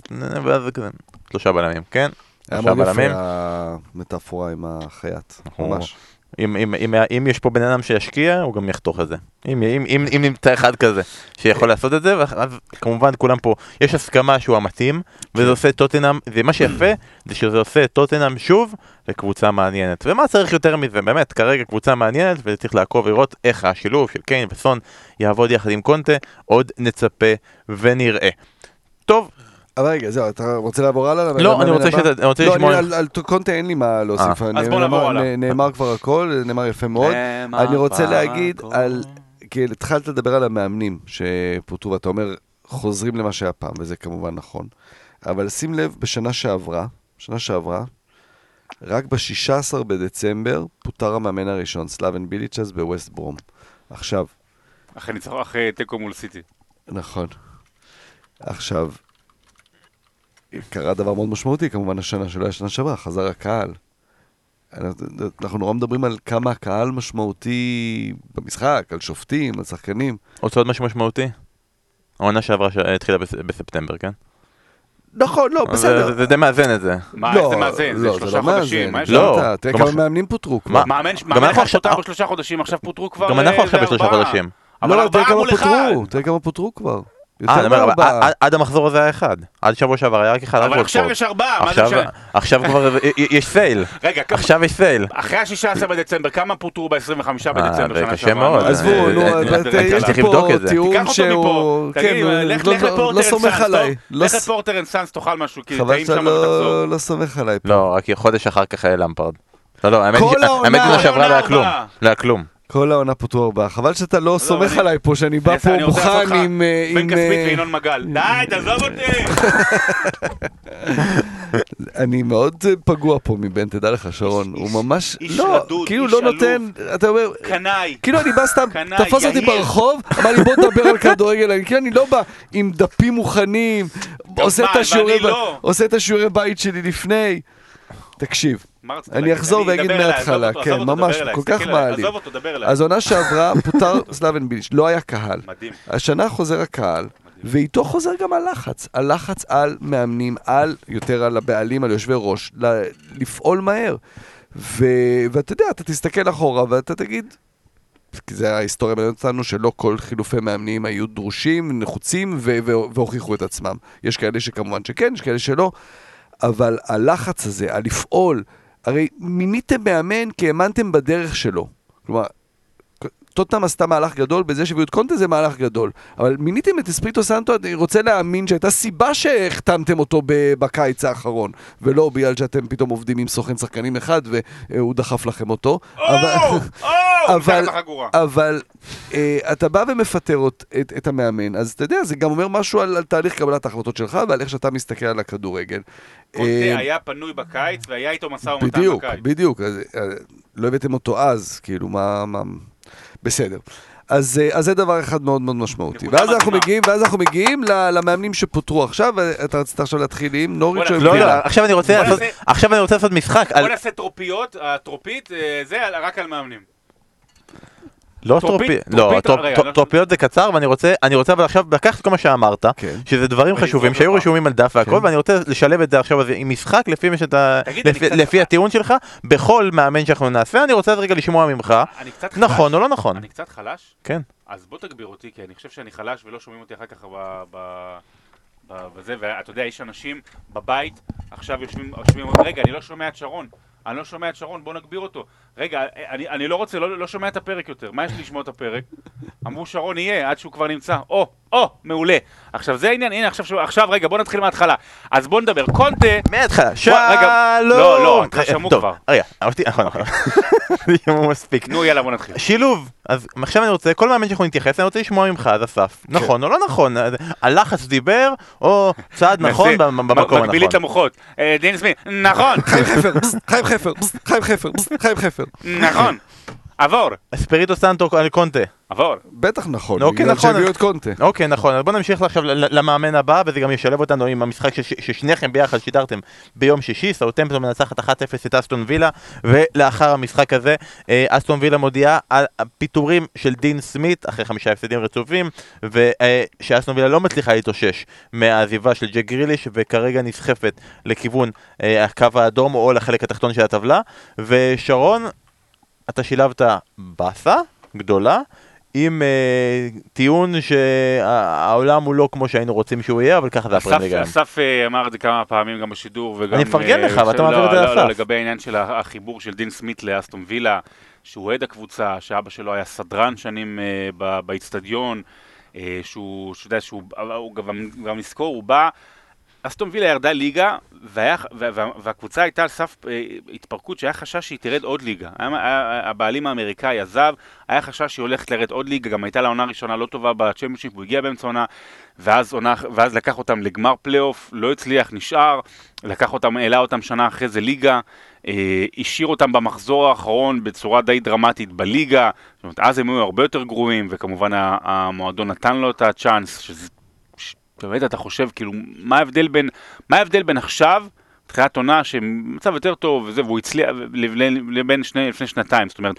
ואז זה כזה, שלושה בלמים, כן? היה מאוד יפה המטאפורה עם החייט, ממש. אם, אם, אם, אם יש פה בן אדם שישקיע, הוא גם יחתוך את זה. אם, אם, אם, אם נמצא אחד כזה שיכול לעשות את זה, אז כמובן כולם פה, יש הסכמה שהוא המתאים, וזה כן. עושה טוטנאם, ומה שיפה, זה שזה עושה טוטנאם שוב לקבוצה מעניינת. ומה צריך יותר מזה? באמת, כרגע קבוצה מעניינת, וצריך לעקוב ולראות איך השילוב של קיין וסון יעבוד יחד עם קונטה, עוד נצפה ונראה. טוב, אבל רגע, זהו, אתה רוצה לעבור הלאה? לא, אני רוצה לשמוע... לא, על קונטה אין לי מה להוסיף. אה. אז בוא נעבור הלאה. נאמר כבר הכל, נאמר יפה מאוד. אני רוצה להגיד על... כי התחלת לדבר על המאמנים שפוטרו, ואתה אומר, חוזרים למה שהיה פעם, וזה כמובן נכון. אבל שים לב, בשנה שעברה, שנה שעברה, רק ב-16 בדצמבר פוטר המאמן הראשון, סלאבן ביליץ' בווסט ברום. עכשיו... אחרי ניצחון, אחרי תיקו מול סיטי. נכון. עכשיו, קרה דבר מאוד משמעותי, כמובן השנה שלא היה שנה שעברה, חזר הקהל. אנחנו נורא מדברים על כמה הקהל משמעותי במשחק, על שופטים, על שחקנים. רוצה עוד משהו משמעותי? העונה שעברה התחילה בספטמבר, כן? נכון, לא, בסדר. זה די מאזן את זה. מה, איזה מאזן? זה לא, שלושה לא חודשים. לא, תראה כמה מאמנים פוטרו כבר. מאמן אחד פוטר בשלושה חודשים, עכשיו פוטרו כבר גם אנחנו עכשיו בשלושה חודשים. לא, תראה כמה פוטרו, תראה כמה פוטרו כבר. אה, עד המחזור הזה היה אחד, עד שבוע שעבר היה רק אחד. אבל עכשיו יש ארבעה, מה זה משנה? עכשיו כבר יש סייל, עכשיו יש סייל. אחרי ה-16 בדצמבר, כמה פוטרו ב-25 בדצמבר שנה שעברה? קשה מאוד. עזבו, נו, יש פה טיעון שהוא... כן, לך לפורטר אנד סאנס, תאכל משהו, כי טעים שם ותחזור. לא סומך עליי. לא, רק חודש אחר כך היה למפרד. לא, לא, האמת היא שעברה לא היה כלום. לא. כל העונה פוטרו ארבעה. חבל שאתה לא, לא סומך עליי פה, שאני בא פה מוכן עם... אה, בן כספית אה, וינון מגל. די, תעזוב אותי! (laughs) אני מאוד אה, פגוע פה מבן, תדע לך, שרון. הוא ממש... לא, כאילו לא נותן... אתה אומר... קנאי. כאילו אני בא סתם, תפס אותי ברחוב, אמר לי בוא נדבר על כדורגל. כאילו אני לא בא עם דפים מוכנים. לא. עושה את השיעורי בית שלי לפני. תקשיב, מה רצית אני? אחזור ואגיד מההתחלה, כן, ממש, כל כך מעליב. עזוב אותו, דבר אליי. אז עונה שעברה פוטר (laughs) סלאבן ביליץ', לא היה קהל. מדהים. השנה חוזר הקהל, ואיתו חוזר גם הלחץ. הלחץ על מאמנים, על, יותר על הבעלים, על יושבי ראש, לפעול מהר. ו... ואתה יודע, אתה תסתכל אחורה ואתה תגיד, כי זה ההיסטוריה מלמדת אותנו שלא כל חילופי מאמנים היו דרושים, נחוצים ו- ו- והוכיחו את עצמם. יש כאלה שכמובן שכן, יש כאלה שלא, אבל הלחץ הזה, הלפעול, הרי מיניתם מאמן כי האמנתם בדרך שלו. כלומר, טוטנאם עשתה מהלך גדול בזה שהביאו את קונטה זה מהלך גדול. אבל מיניתם את אספריטו סנטו, אני רוצה להאמין שהייתה סיבה שהחתמתם אותו בקיץ האחרון, ולא בגלל שאתם פתאום עובדים עם סוכן שחקנים אחד והוא דחף לכם אותו. (laughs) אבל- אה, אתה בא ומפטר את, המאמן, אז אתה יודע, זה גם אומר משהו על, תהליך קבלת ההחלטות שלך ועל איך שאתה מסתכל על הכדורגל. אה, קונטה היה פנוי בקיץ והיה איתו משא ומתן בדיוק, בקיץ. בדיוק, אה, לא הבאתם אותו אז, כאילו, מה, בסדר. אז, אה, אז זה דבר אחד מאוד מאוד משמעותי. ואז אנחנו. מגיעים, ואז אנחנו מגיעים למאמנים שפוטרו עכשיו, ואתה רצית עכשיו להתחיל עם נוריץ' או עם. לא? לא, עכשיו אני רוצה לעשות, משחק. בוא נעשה טרופיות, הטרופית, אה, זה רק על מאמנים. לא טרופיות, לא, טרופית- טרופ- רגע, טרופ- לא- טרופיות זה קצר ואני רוצה, אני רוצה אבל עכשיו לקחת כל מה שאמרת, כן. שזה דברים חשובים שהיו. רשומים על דף והכל, כן. ואני רוצה לשלב את זה עכשיו עם משחק לפי הטיעון שלך, בכל מאמן שאנחנו נעשה, אני רוצה רגע לשמוע ממך. נכון או לא נכון, אני קצת חלש? כן. אז בוא תגביר אותי, כי אני חושב שאני חלש ולא שומעים אותי אחר כך בזה, ואתה יודע, יש אנשים בבית, עכשיו יושבים, רגע, אני לא שומע את שרון, אני לא שומע את שרון, בוא נגביר אותו. רגע, אני, אני לא רוצה, לא, לא שומע את הפרק יותר, מה יש לי לשמוע את הפרק? (laughs) אמרו שרון יהיה, עד שהוא כבר נמצא. או, או, מעולה. עכשיו זה העניין, הנה עכשיו, עכשיו רגע, בוא נתחיל מההתחלה. אז בוא נדבר, קונטה, מההתחלה, רגע, שלום, לא, לא, אה, שמעו טוב, כבר. רגע, אמרתי, נכון, נכון, (laughs) יאמרו מספיק, נו יאללה בוא נתחיל. שילוב, אז עכשיו אני רוצה, כל מאמן שאנחנו נתייחס, אני רוצה לשמוע ממך, אז אסף, נכון או לא נכון, הלחץ דיבר, או צעד נכון במקום מגבילית הנכון. למוחות. אה, דין סמית, נכון, חיים חפר, חיים חפר, חיים חפר. נכון. עבור, אספריטו סנטו על קונטה. עבור. בטח נכון, אוקיי, בגלל נכון. שהביאו את קונטה. אוקיי, נכון, אז בוא נמשיך עכשיו למאמן הבא, וזה גם ישלב אותנו עם המשחק שש- ששניכם ביחד שידרתם ביום שישי, סאוטמפטון מנצחת 1-0 את אסטון וילה, ולאחר המשחק הזה, אה, אסטון וילה מודיעה על הפיטורים של דין סמית, אחרי חמישה הפסדים רצופים, ושאסטון וילה לא מצליחה להתאושש מהעזיבה של ג'ק גריליש, וכרגע נסחפת לכיוון אה, הקו האדום או לחלק התחתון של הטבלה, ושרון, אתה שילבת באסה גדולה. עם אה, טיעון שהעולם הוא לא כמו שהיינו רוצים שהוא יהיה, אבל ככה זה הפרמייר. אסף אה, אמר את זה כמה פעמים גם בשידור וגם... אני מפרגן אה, לך, ואתה לא, מעביר את זה לא, לאסף. לא, לגבי העניין של החיבור של דין סמית לאסטון וילה, שהוא אוהד הקבוצה, שאבא שלו היה סדרן שנים אה, באיצטדיון, אה, שהוא, שאתה יודע, שהוא הוא גם, גם נזכור, הוא בא... אסטון וילה ירדה ליגה, והיה, וה, וה, והקבוצה הייתה על סף אה, התפרקות שהיה חשש שהיא תרד עוד ליגה. היה, היה, הבעלים האמריקאי עזב, היה חשש שהיא הולכת לרד עוד ליגה, גם הייתה לה עונה ראשונה לא טובה בצ'מפיונשיפ, הוא הגיע באמצע עונה, ואז, עונה, ואז לקח אותם לגמר פלייאוף, לא הצליח, נשאר, לקח אותם, העלה אותם שנה אחרי זה ליגה, אה, השאיר אותם במחזור האחרון בצורה די דרמטית בליגה, זאת אומרת, אז הם היו הרבה יותר גרועים, וכמובן המועדון נתן לו את הצ'אנס, שזה באמת אתה חושב, כאילו, מה ההבדל בין, מה ההבדל בין עכשיו, תחילת עונה, שמצב יותר טוב וזה, והוא הצליח, לבין שני, לפני שנתיים, זאת אומרת,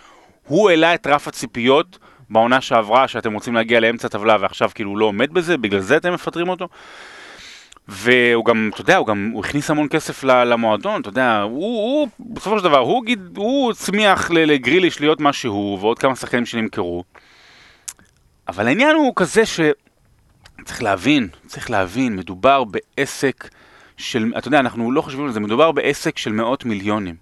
הוא העלה את רף הציפיות בעונה שעברה, שאתם רוצים להגיע לאמצע הטבלה, ועכשיו כאילו הוא לא עומד בזה, בגלל זה אתם מפטרים אותו? והוא גם, אתה יודע, הוא גם, הוא הכניס המון כסף למועדון, אתה יודע, הוא, הוא בסופו של דבר, הוא, הוא הצמיח ל- לגריליש להיות מה שהוא, ועוד כמה שחקנים שנמכרו. אבל העניין הוא כזה ש... צריך להבין, צריך להבין, מדובר בעסק של, אתה יודע, אנחנו לא חושבים על זה, מדובר בעסק של מאות מיליונים.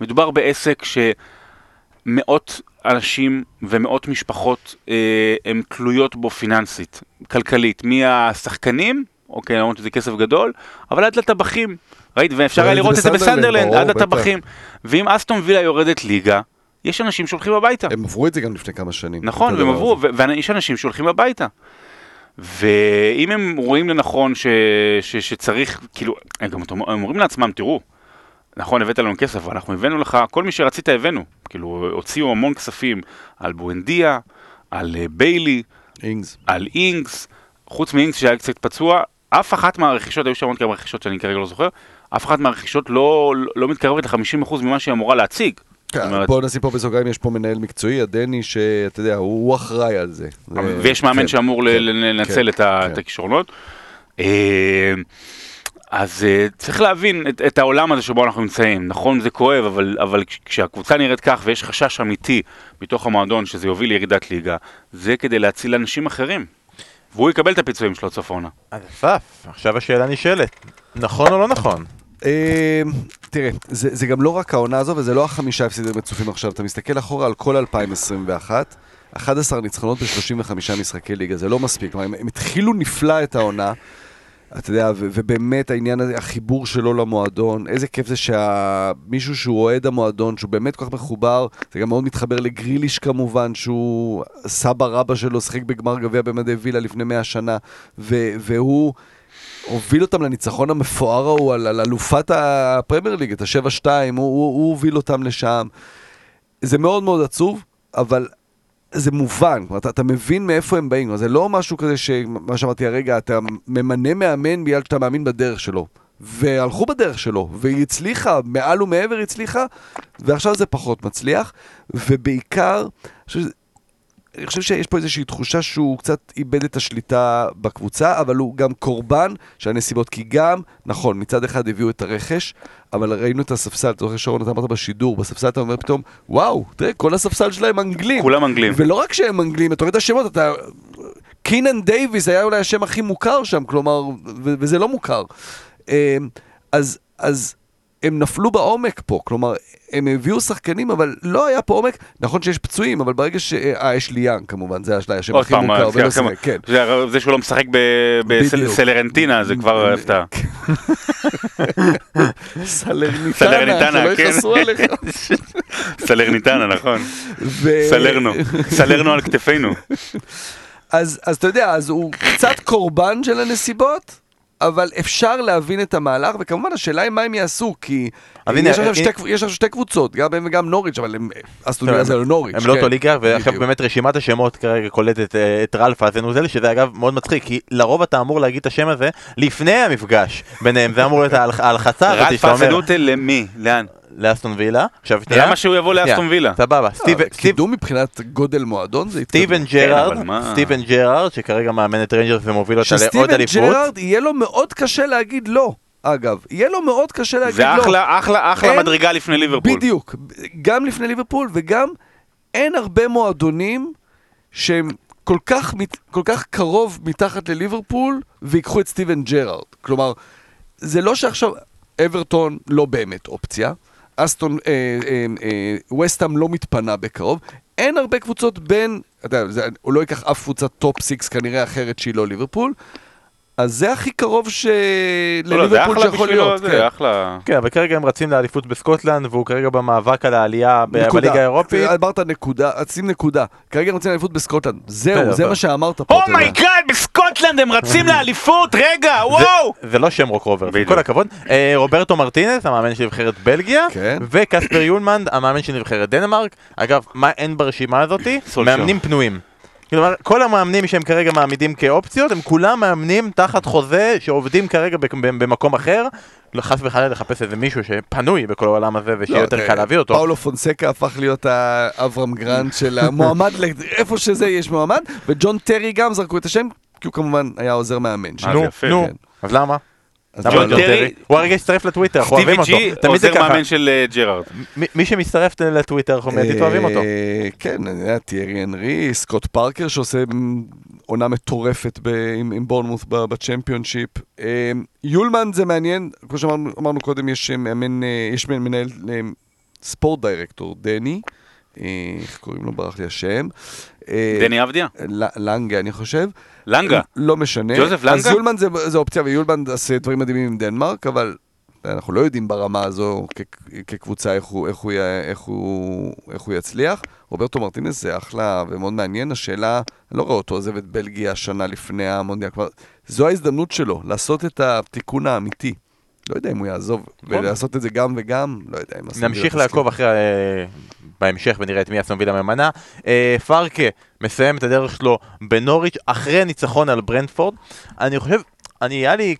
מדובר בעסק שמאות אנשים ומאות משפחות אה, הן תלויות בו פיננסית, כלכלית, מהשחקנים, אוקיי, למרות שזה כסף גדול, אבל עד לטבחים, ראית, ואפשר היה ראיתי לראות את זה בסנדרלנד, עד. לטבחים. ואם אסטון וילה יורדת ליגה, יש אנשים שהולכים הביתה. הם עברו את זה גם לפני כמה שנים. נכון, והם עברו, ויש אנשים שהולכים הביתה. ואם הם רואים לנכון ש, ש, שצריך, כאילו, הם גם הם אומרים לעצמם, תראו, נכון, הבאת לנו כסף, אבל אנחנו הבאנו לך, כל מי שרצית הבאנו. כאילו, הוציאו המון כספים על בואנדיה, על אה, ביילי, אינגס. על אינגס, חוץ מאינגס שהיה קצת פצוע, אף אחת מהרכישות, היו שם עוד כמה רכישות שאני כרגע לא זוכר, אף אחת מהרכישות לא, לא, לא מתקרבת ל-50% ממה שהיא אמורה להציג. כן, אומרת, בוא נשים פה בסוגריים, יש פה מנהל מקצועי, הדני, שאתה יודע, הוא הוא אחראי על זה. ויש מאמן כן, שאמור כן, לנצל כן, את כן. הכישרונות. אז צריך להבין את, את העולם הזה שבו אנחנו נמצאים. נכון, זה כואב, אבל, אבל כש- כשהקבוצה נראית כך ויש חשש אמיתי מתוך המועדון שזה יוביל לירידת ליגה, זה כדי להציל אנשים אחרים. והוא יקבל את הפיצויים שלו העונה. אז עכשיו השאלה נשאלת, נכון או לא נכון? אה, תראה, זה, זה גם לא רק העונה הזו, וזה לא החמישה הפסידים רצופים עכשיו. אתה מסתכל אחורה על כל 2021, 11 ניצחונות ב-35 משחקי ליגה, זה לא מספיק. כלומר, הם, הם התחילו נפלא את העונה. אתה יודע, ו- ובאמת העניין הזה, החיבור שלו למועדון, איזה כיף זה שמישהו שהוא אוהד המועדון, שהוא באמת כל כך מחובר, זה גם מאוד מתחבר לגריליש כמובן, שהוא סבא רבא שלו, שיחק בגמר גביע במדי וילה לפני 100 שנה, ו- והוא הוביל אותם לניצחון המפואר ההוא על, על אלופת הפרמייר ליג, את ה-7-2, הוא, הוא, הוא הוביל אותם לשם. זה מאוד מאוד עצוב, אבל זה מובן, כלומר, אתה, אתה מבין מאיפה הם באים, זה לא משהו כזה שמה שאמרתי הרגע, אתה ממנה מאמן בגלל שאתה מאמין בדרך שלו. והלכו בדרך שלו, והיא הצליחה, מעל ומעבר הצליחה, ועכשיו זה פחות מצליח, ובעיקר, אני חושב שזה- אני חושב שיש פה איזושהי תחושה שהוא קצת איבד את השליטה בקבוצה, אבל הוא גם קורבן של הנסיבות, כי גם, נכון, מצד אחד הביאו את הרכש, אבל ראינו את הספסל, אתה זוכר שרון, אתה אמרת בשידור, בספסל אתה אומר פתאום, וואו, תראה, כל הספסל שלהם אנגלים. כולם אנגלים. ולא רק שהם אנגלים, אתה רואה את השמות, אתה... קינן דייוויס היה אולי השם הכי מוכר שם, כלומר, ו- וזה לא מוכר. אמ, אז, אז הם נפלו בעומק פה, כלומר, הם הביאו שחקנים, אבל לא היה פה עומק. נכון שיש פצועים, אבל ברגע ש... אה, יש לי יאנג כמובן, זה השם עוד הכי פעם, מוכר, אה, ולא כמה- שיחק, כן. זה- זה שהוא לא משחק. בסלרנטינה, זה כבר הפתעה. (laughs) סלרניטנה, סלרניטנה, שלא כן. יכעסו עליך. (laughs) סלרניטנה, נכון. סלרנו. סלרנו על כתפינו. אז, אז אתה יודע, אז הוא קצת קורבן של הנסיבות, אבל אפשר להבין את המהלך, וכמובן השאלה היא מה הם יעשו, כי יש עכשיו שתי, קבוצות, גם הם וגם נוריץ', אבל הם, אסטון וילה הם- זה לא נוריץ'. הם לא כן. אותו ליגה, ועכשיו. באמת רשימת השמות כרגע קולטת אה, את רלף אזנוזל, שזה אגב מאוד מצחיק, כי לרוב אתה אמור להגיד את השם הזה לפני המפגש ביניהם, זה אמור להיות ההלח- ההלחצה הזאת רץ שאתה אומר פסנוטל למי? לאן? לאסטון וילה. עכשיו שנייה, למה שהוא יבוא לאסטון וילה? סבבה, אה, קידום מבחינת גודל מועדון זה. סטיבן ג'רארד, אבל מה- סטיבן ג'רארד, שכרגע מאמן את ריינג'רס ומוביל אותה לעוד שסטיבן אליפות. ג'רארד יהיה לו מאוד קשה להגיד לא, אגב. יהיה לו מאוד קשה להגיד זה לא. אחלה, אחלה, אחלה אין- מדרגה לפני ליברפול. בדיוק, גם לפני ליברפול וגם אין הרבה מועדונים שהם כל כך, כל כך קרוב מתחת לליברפול ויקחו את סטיבן ג'רארד. כלומר, זה לא שעכשיו אברטון לא באמת אופציה, אסטון, אה, אה, אה, ווסטהאם לא מתפנה בקרוב, אין הרבה קבוצות בין, אתה יודע, הוא לא ייקח אף קבוצת top six כנראה אחרת שהיא לא ליברפול, אז זה הכי קרוב ש... לא, שיכול להיות. כן. זה אחלה. כן, אבל כרגע הם רצים לאליפות בסקוטלנד, והוא כרגע במאבק על העלייה בליגה האירופית. אמרת נקודה, שים נקודה. כרגע הם רצים אליפות בסקוטלנד. זהו, זה. מה שאמרת פה. oh my god, בסקוטלנד הם רצים (laughs) לאליפות, רגע, וואו! זה לא שם רוק רובר. כל הכבוד. אה, רוברטו מרטינס, המאמן של נבחרת בלגיה, כן. וקספר יולמנד, המאמן של נבחרת דנמרק. אגב, מה אין ברשימה הזאתי? מאמנים פנויים. כלומר, כל המאמנים שהם כרגע מעמידים כאופציות, הם כולם מאמנים תחת חוזה שעובדים כרגע במקום אחר. לא, חס וחלילה לחפש איזה מישהו שפנוי בכל העולם הזה ושיהיה לא, יותר זה- קל להביא אותו. פאולו פונסקה הפך להיות האברהם גרנט של (laughs) המועמד, איפה שזה יש מועמד, וג'ון טרי גם זרקו את השם, כי הוא כמובן היה עוזר מאמן. אה, נו, יפה, נו, כן. אז למה? ג'ון טרי-? הוא הרגע הצטרף לטוויטר, אנחנו סטיבי אוהבים אותו. ג'י תמיד זה עוזר. מאמן של אה, ג'רארד. מי- שמצטרף לטוויטר, אנחנו מיידית אוהבים אותו. אה, כן, אני יודע, תיארי הנרי, סקוט פארקר שעושה עונה מטורפת ב, עם, עם בורנמות' ב- בצ'מפיונשיפ. אה, יולמן זה מעניין, כמו שאמרנו קודם, יש אה, יש מנהל אה, sport director, דני, אה, איך קוראים לו? ברח לי השם. אה, דני אבדיה? ל- לנגה, אני חושב. לנגה. לא משנה. ג'וזף אז לנגה? יולמן זה, זה אופציה, ויולמן עושה דברים מדהימים עם דנמרק, אבל אנחנו לא יודעים ברמה הזו כ- כקבוצה איך הוא, איך, הוא, איך, הוא, איך הוא יצליח. רוברטו מרטינס זה אחלה ומאוד מעניין. השאלה, אני לא רואה אותו עוזב את בלגיה שנה לפני המונדיאל. זו ההזדמנות שלו, לעשות את התיקון האמיתי. לא יודע אם הוא יעזוב, ולעשות את זה גם וגם, לא יודע אם... נמשיך. לעקוב אחרי, אה, בהמשך ונראה את מי אסטון וילה ממנה. אה, פרקה מסיים את הדרך שלו בנוריץ' אחרי ניצחון על ברנדפורד. אני חושב, אני, היה לי,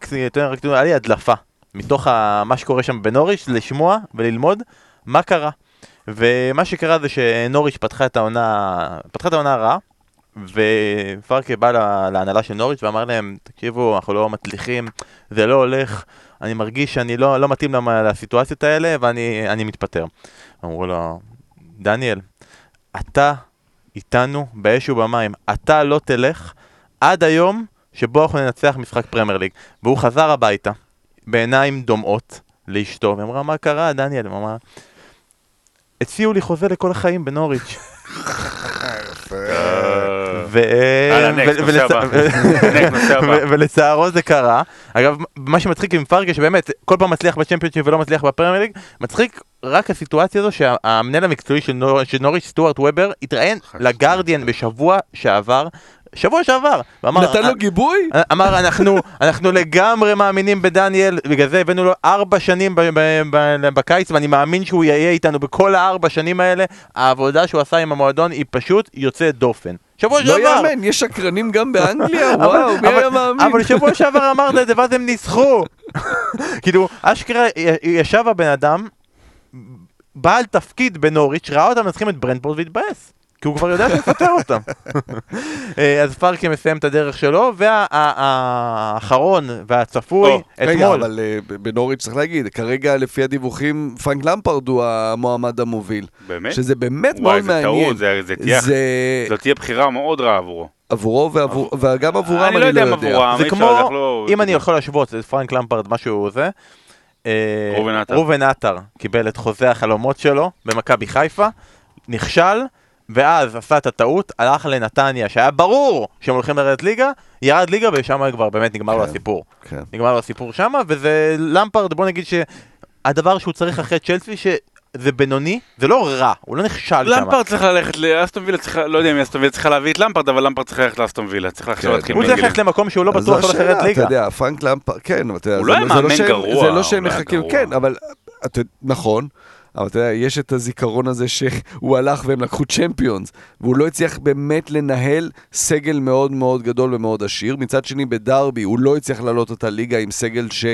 היה לי הדלפה מתוך ה, מה שקורה שם בנוריץ', לשמוע וללמוד מה קרה. ומה שקרה זה שנוריץ' פתחה את העונה, פתחה את העונה רעה, ופרקה בא לה- להנהלה של נוריץ' ואמר להם, תקשיבו, אנחנו לא מצליחים, זה לא הולך, אני מרגיש שאני לא, לא מתאים לסיטואציות האלה ואני אני מתפטר. אמרו לו, דניאל, אתה איתנו באש ובמים, אתה לא תלך עד היום שבו אנחנו ננצח משחק פרמייר ליג. והוא חזר הביתה, בעיניים דומעות, לאשתו, ואמרה, מה קרה, דניאל? הוא אמר, הציעו לי חוזה לכל החיים בנוריץ'. ו- הלאה, next, ו- נושא ולצ- הבא. next, נושא הבא. ו- ולצערו זה קרה. אגב, מה שמצחיק עם פרגה, שבאמת כל פעם מצליח בצ'מפיונשיפ ולא מצליח בפרמייר ליג, מצחיק רק הסיטואציה הזו שהמנהל המקצועי של נוריץ', סטוארט וובר, התראיין לגרדיאן בשבוע שעבר, שבוע שעבר, ואמר, נתן לו גיבוי? אמר אנחנו, אנחנו לגמרי מאמינים בדניאל, בגלל זה הבאנו לו ארבע שנים ב- ב- ב- בקיץ ואני מאמין שהוא יהיה איתנו בכל הארבע שנים האלה, העבודה שהוא עשה עם המועדון היא פשוט יוצאת דופן. שבוע לא שעבר! יאמן, יש שקרנים גם באנגליה? אבל- וואו, מי אבל- היה מאמין? אבל שבוע שעבר אמרת את זה ואז הם ניסחו. (laughs) כאילו, אשכרה ישב הבן אדם, בעל תפקיד בנוריץ', ראה אותם מנצחים את ברנדפורד והתבאס. כי הוא כבר יודע לפטר אותם. (laughs) אה, אז פארקי מסיים את הדרך שלו, והאחרון והצפוי, רגע, אתמול. אבל אה, בנוריץ' צריך להגיד, כרגע לפי הדיווחים, פרנק למפרד הוא המועמד המוביל. באמת? שזה באמת וואי, מאוד זה מעניין. טעות, זה- זה תהיה- זה זאת תהיה בחירה מאוד רעה עבורו. עבורו וגם עבורם אני אני לא יודע לא אם יודע. עבורם, זה כמו, לא- אם אני יכול להשוות, זה פרנק למפרד, משהו זה. אה. ראובן עטר קיבל את חוזה החלומות שלו במכבי חיפה, נכשל, ואז עשה את הטעות, הלך לנתניה, שהיה ברור שהם הולכים לרדת ליגה, ירד ליגה ושם כבר באמת נגמר לו כן. הסיפור. כן. נגמר לו הסיפור שם, וזה למפרד, בוא נגיד שהדבר שהוא צריך אחרי צ'לסי, שזה בינוני, זה לא רע, הוא לא נכשל שם. למפרד צריך ללכת לאסטון וילה, צריך- לא יודע אם אסטון וילה צריכה להביא את למפרד, אבל למפרד צריך ללכת לאסטון וילה, צריך עכשיו כן. להתחיל הוא צריך. ללכת למקום שהוא לא בטוח שהולך השאלה, לרדת אתה ליגה. יודע, פרנק למפרד, כן, אתה יודע, זה לא היה זה מאמן שהם- גרוע, זה לא שהם לא מחכים. כן, אבל, אתה- נכון. אבל אתה יודע, יש את הזיכרון הזה שהוא הלך והם לקחו צ'מפיונס, והוא לא הצליח באמת לנהל סגל מאוד מאוד גדול ומאוד עשיר. מצד שני, בדרבי הוא לא הצליח לעלות את הליגה עם סגל ש...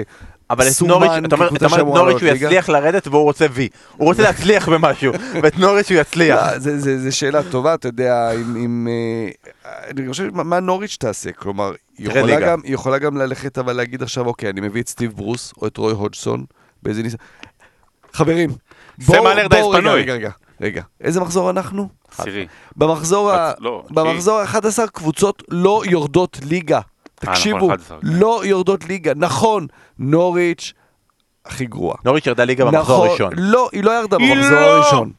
אבל את נוריץ', אתה אומר, אתה אומר את נוריץ' הוא? יצליח לרדת והוא רוצה וי. הוא רוצה להצליח במשהו, (laughs) ואת נוריץ' הוא יצליח. לא, זה שאלה טובה, אתה יודע, אם... אה, אני חושב, מה- נוריץ' תעשה? כלומר, היא יכולה. גם- היא יכולה גם ללכת, אבל להגיד עכשיו, אוקיי, אני מביא את סטיב ברוס, או את רוי הודג'סון, באיזה ניסיון. חברים, סם אלרדייס בואו, רגע, פנוי. רגע, רגע, רגע. איזה מחזור אנחנו? עשירי. במחזור ה... את- לא, במחזור ה-11 קבוצות לא יורדות ליגה. נכון, תקשיבו, 11, כן. לא יורדות ליגה. נכון, נוריץ' הכי גרועה. נוריץ' ירדה ליגה במחזור נכון, הראשון. לא, היא לא ירדה במחזור לא! הראשון.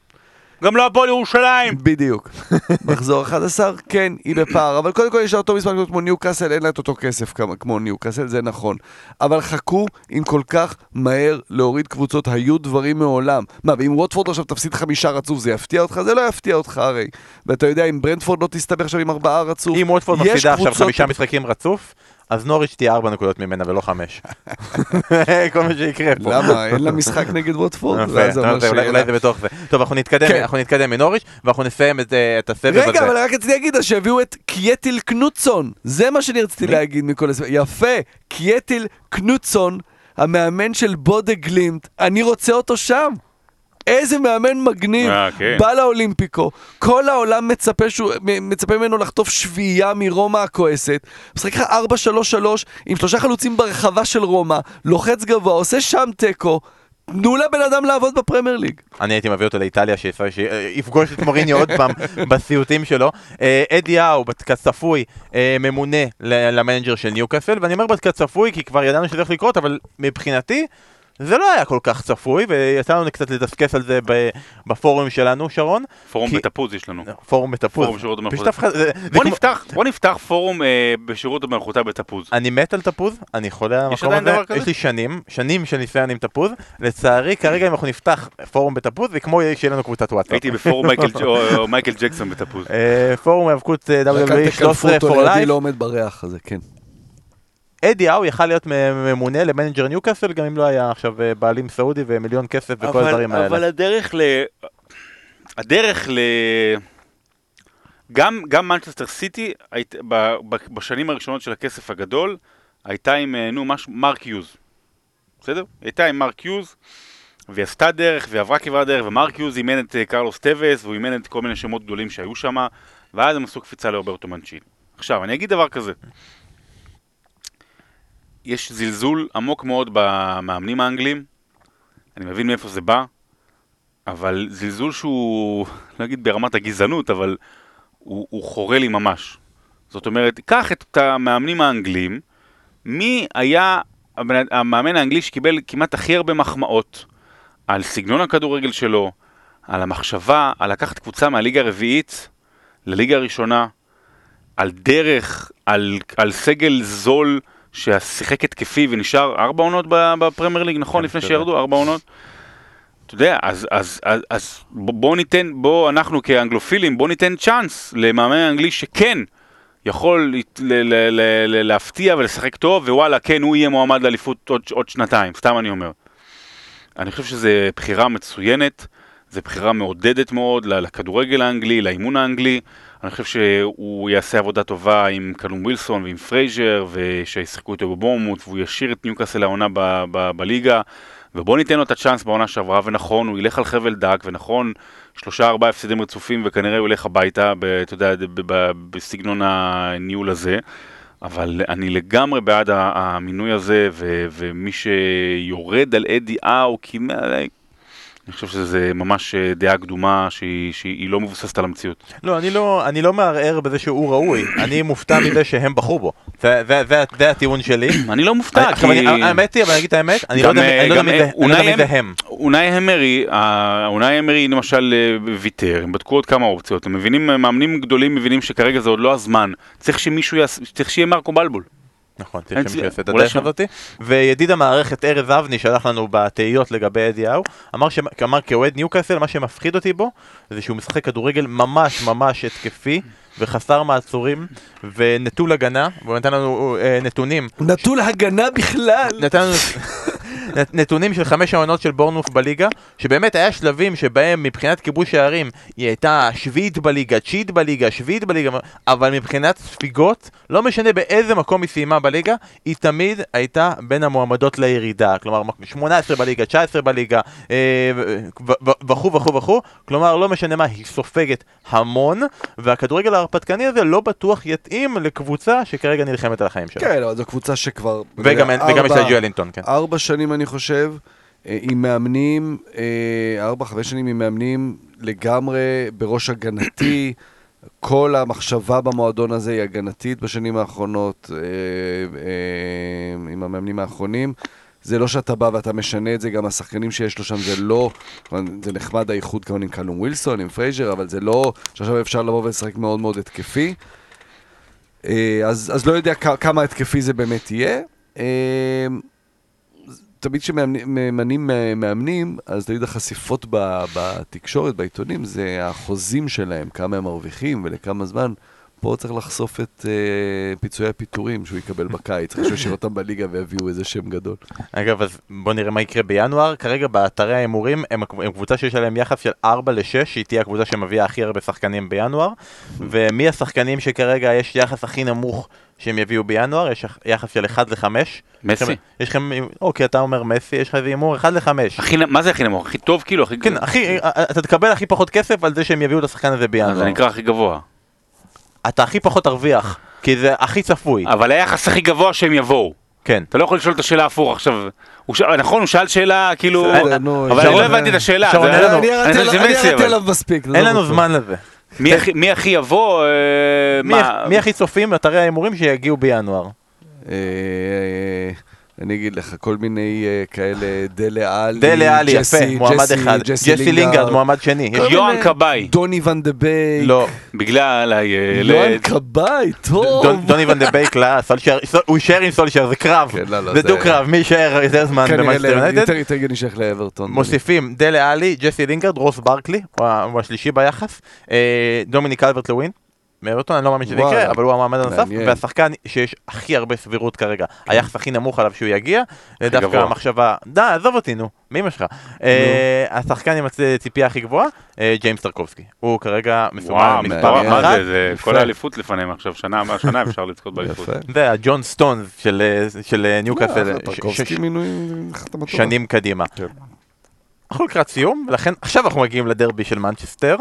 גם לא הפועל ירושלים! בדיוק. (laughs) מחזור 11, כן, היא בפער, אבל קודם כל יש לה אותו מספר נקודות כמו ניו קאסל, אין לה את אותו כסף כמו ניו קאסל, זה נכון. אבל חכו אם כל כך מהר להוריד קבוצות, היו דברים מעולם. מה, ואם ווטפורד עכשיו תפסיד חמישה רצוף, זה יפתיע אותך? זה לא יפתיע אותך הרי. ואתה יודע, אם ברנדפורד לא תסתבך עכשיו עם ארבעה רצוף, אם ווטפורד מפסידה עכשיו חמישה משחקים רצוף, אז נוריץ' תהיה ארבע נקודות ממנה ולא חמש. (laughs) כל מה שיקרה פה. למה? אין לה משחק נגד ווטפורד? אולי. זה בתוך זה. טוב, אנחנו נתקדם, כן. אנחנו נתקדם מנוריץ', ואנחנו נסיים את אה, הסבב הזה. רגע, אבל רק רציתי להגיד, אז שיביאו את קייטיל קנוטסן. זה מה שאני רציתי? להגיד מכל הסבב. יפה, קייטיל קנוטסן, המאמן של בודה גלימט, אני רוצה אותו שם. איזה מאמן מגניב, אה, כן. בא לאולימפיקו, כל העולם מצפה, שהוא, מצפה ממנו לחטוף שביעייה מרומא הכועסת, משחק לך 4-3-3 עם שלושה חלוצים ברחבה של רומא, לוחץ גבוה, עושה שם תיקו, תנו לבן אדם לעבוד בפרמייר ליג. אני הייתי מביא אותו לאיטליה, שיפ- שיפגוש את מוריניו עוד פעם (laughs) בסיוטים שלו. אה, אדי האו, כצפוי, אה, ממונה ל- למנג'ר של ניוקאסל, ואני אומר כצפוי כי כבר ידענו שזה הולך לקרות, אבל מבחינתי... זה לא היה כל כך צפוי, ויצא לנו קצת לדסקס על זה ב- בפורום שלנו, שרון. פורום כי- בתפוז יש לנו. פורום בתפוז. פורום שירות המלכות. פשוט אף אחד- זה- בוא כמו- נפתח, בוא נפתח פורום אה, בשירות המלכותה בתפוז. אני מת על תפוז, אני חולה על יש המקום הזה? יש לי שנים, שנים של ניסיון עם תפוז, לצערי כרגע אם אנחנו נפתח פורום בתפוז, זה כמו שיהיה לנו קבוצת וואטסאפ. הייתי בפורום מייקל ג'- או- או מייקל ג'קסון בתפוז. אה, פורום היאבקות אה, WWE אל תקלפו 13 אותו for life, לא עומד בריח הזה, כן. אדי האו יכל להיות ממונה למנג'ר ניוקאסל גם אם לא היה עכשיו אה, בעלים סעודי ומיליון כסף וכל אבל- הדברים האלה. אבל הדרך ל... הדרך ל... גם, גם מנצ'סטר סיטי, היית- ב- ב- בשנים הראשונות של הכסף הגדול, הייתה עם, אה, נו, משהו, מרק יוז. בסדר? הייתה עם מרק יוז, והיא עשתה דרך, והיא עברה כברת דרך, ומרק יוז אימן את אה, קרלוס טווס, והוא אימן את כל מיני שמות גדולים שהיו שם, ואז הם עשו קפיצה לרוברטו מנצ'יני. עכשיו, אני אגיד דבר כזה. יש זלזול עמוק מאוד במאמנים האנגלים, אני מבין מאיפה זה בא, אבל זלזול שהוא, לא אגיד ברמת הגזענות, אבל הוא, הוא חורה לי ממש. זאת אומרת, קח את המאמנים האנגלים, מי היה המאמן האנגלי שקיבל כמעט הכי הרבה מחמאות על סגנון הכדורגל שלו, על המחשבה, על לקחת קבוצה מהליגה הרביעית לליגה הראשונה, על דרך, על, על סגל זול ששיחק התקפי ונשאר ארבע עונות בפרמייר ליג, נכון? כן, לפני שירדו, ארבע עונות. אתה יודע, אז, אז, אז, אז בוא ניתן, בוא אנחנו כאנגלופילים, בוא ניתן צ'אנס למאמן האנגלי שכן יכול ל- ל- ל- ל- להפתיע ולשחק טוב, ווואלה, כן, הוא יהיה מועמד לאליפות עוד, עוד שנתיים, סתם אני אומר. אני חושב שזו בחירה מצוינת, זו בחירה מעודדת מאוד לכדורגל האנגלי, לאימון האנגלי. אני חושב שהוא יעשה עבודה טובה עם קלום ווילסון ועם פרייזר, ששיחקו איתו בבורנמות', והוא ישאיר את ניוקאסל ב- בליגה. ובוא ניתן לו את הצ'אנס בעונה שעברה, ונכון, הוא ילך על חבל דק, ונכון, שלושה ארבעה הפסדים רצופים, וכנראה הוא ילך הביתה, אתה יודע, בסגנון הניהול הזה. אבל אני לגמרי בעד המינוי הזה, ו- ומי שיורד על אדי האו, כי אני חושב שזו ממש אה, דעה קדומה שהיא, שהיא לא מבוססת על המציאות. לא, אני לא, אני לא מערער בזה שהוא ראוי, (coughs) אני מופתע מזה שהם בחרו בו. זה, זה, זה, זה הטיעון שלי. (coughs) אני לא מופתע, כי... אני- האמת היא, אבל אני אגיד את האמת, אני לא יודע מי זה- יודע אונאי הם. אונאי אה, אונאי המרי למשל אה, ויתר, הם בדקו עוד כמה אופציות, הם מבינים, מאמנים גדולים מבינים שכרגע זה עוד לא הזמן, צריך שמישהו יעשה, צריך שיהיה מרקו בלבול. נכון, צריך שמישהו צי- יעשה את הדרך שם. הזאתי. וידיד המערכת ארז אבני שלח לנו בתהיות לגבי אדי האו, אמר ש- אמר כאוהד ניוקאסל, מה שמפחיד אותי בו, זה שהוא משחק כדורגל ממש ממש התקפי. וחסר מעצורים ונטול הגנה, והוא נתן לנו אה, נתונים נטול הגנה בכלל. נתן לנו נתונים של חמש העונות של בורנוף בליגה, שבאמת היה שלבים שבהם מבחינת כיבוש שערים היא הייתה שביעית בליגה, תשיעית בליגה, שביעית בליגה, אבל מבחינת ספיגות, לא משנה באיזה מקום היא סיימה בליגה, היא תמיד הייתה בין המועמדות לירידה. כלומר, 18 בליגה, 19 בליגה, אה, וכו' וכו' וכו', כלומר, לא משנה מה, היא סופגת המון, והכדורגל ההרפתקני הזה לא בטוח יתאים לקבוצה שכרגע נלחמת על החיים שלה. כן, זו קבוצה שכבר... וגם יש לה ג'ואלינטון, כן. ארבע שנים אני חושב, אה, עם מאמנים, אה, ארבע, חמש שנים עם מאמנים לגמרי בראש הגנתי. (coughs) כל המחשבה במועדון הזה היא הגנתית בשנים האחרונות, אה, עם המאמנים האחרונים. זה לא שאתה בא ואתה משנה את זה, גם השחקנים שיש לו שם זה לא, זה נחמד האיחוד כמובן עם קלום ווילסון, עם פרייזר, אבל זה לא שעכשיו אפשר לבוא ולשחק מאוד מאוד התקפי. אז, אז לא יודע כמה התקפי זה באמת יהיה. אה, תמיד כשממנים מאמנים, אז תמיד החשיפות בתקשורת, בעיתונים, זה החוזים שלהם, כמה הם מרוויחים ולכמה זמן. פה צריך לחשוף את אה, פיצויי הפיטורים שהוא יקבל בקיץ, (laughs) אחרי שהוא ישאיר אותם בליגה ויביאו איזה שם גדול. אגב, אז בוא נראה מה יקרה בינואר. כרגע באתרי ההימורים הם, הם קבוצה שיש עליהם יחס של 4 ל-6, שהיא תהיה הקבוצה שמביאה הכי הרבה שחקנים בינואר. ומי השחקנים שכרגע יש יחס הכי נמוך שהם יביאו בינואר? יש יחס של 1 ל-5. מסי. יש לכם, אוקיי, אתה אומר מסי, יש לך איזה הימור 1 ל-5. הכי, נ- מה זה הכי נמוך? הכי טוב כאילו? הכי... כן, הכי, אתה תקבל הכי פחות כסף על זה שהם יביאו את השחקן הזה בינואר. זה נקרא הכי גבוה. אתה הכי פחות תרוויח, כי זה הכי צפוי. אבל היחס הכי גבוה שהם יבואו. כן. אתה לא יכול לשאול את השאלה הפוך עכשיו. הוא ש... נכון, הוא שאל שאלה כאילו... אבל אני לא הבנתי את השאלה. אין אני אני ירדתי עליו- מספיק. אין עזוב לנו. זמן לזה. מי הכי- מי הכי יבוא? אה, מי מה? מי הכי צופים לאתרי ההימורים שיגיעו בינואר? אה, אה, אני אגיד לך, כל מיני אה, כאלה, דלה עלי, דלה עלי, יפה, ג'סי- מועמד ג'סי- אחד. ג'סי לינגרד, מועמד שני. יוהאן קבאי. דוני ון דה בייק. לא. בגלל הילד. יוהאן קבאי, טוב. דוני ון דה בייק, לא, הוא יישאר עם סולשר, זה קרב. כן, לא, לא, זה זה- דו קרב, מי יישאר יותר זמן כנראה במאנסטר ל- יונייטד. יותר יותר הגיוני שייך לאברטון. מוסיפים דלה עלי, ג'סי לינגרד, רוס ברקלי, הוא ה- הוא השלישי ביחס, אה, דומיניק אלברט לווין, מאברטון, אני לא מאמין שזה. יקרה, אבל הוא המעמד הנוסף. והשחקן שיש הכי הרבה סבירות כרגע, היחס הכי נמוך עליו שהוא יגיע, זה דווקא. המחשבה, די, עזוב אותי, נו, מי אמא שלך? אה, השחקן עם הציפייה הכי גבוהה, אה, ג'יימס טרקובסקי. הוא כרגע מסומן מספר אחת. זה. כל האליפות לפניהם עכשיו, שנה השנה אפשר לזכות (laughs) באליפות. זה הג'ון סטונס של אה, של ניוקאסל, ש- טרקובסקי מינוי. שנים קדימה. אנחנו לקראת סיום, לכן עכשיו אנחנו מגיעים לדרבי של מנצ'סטר,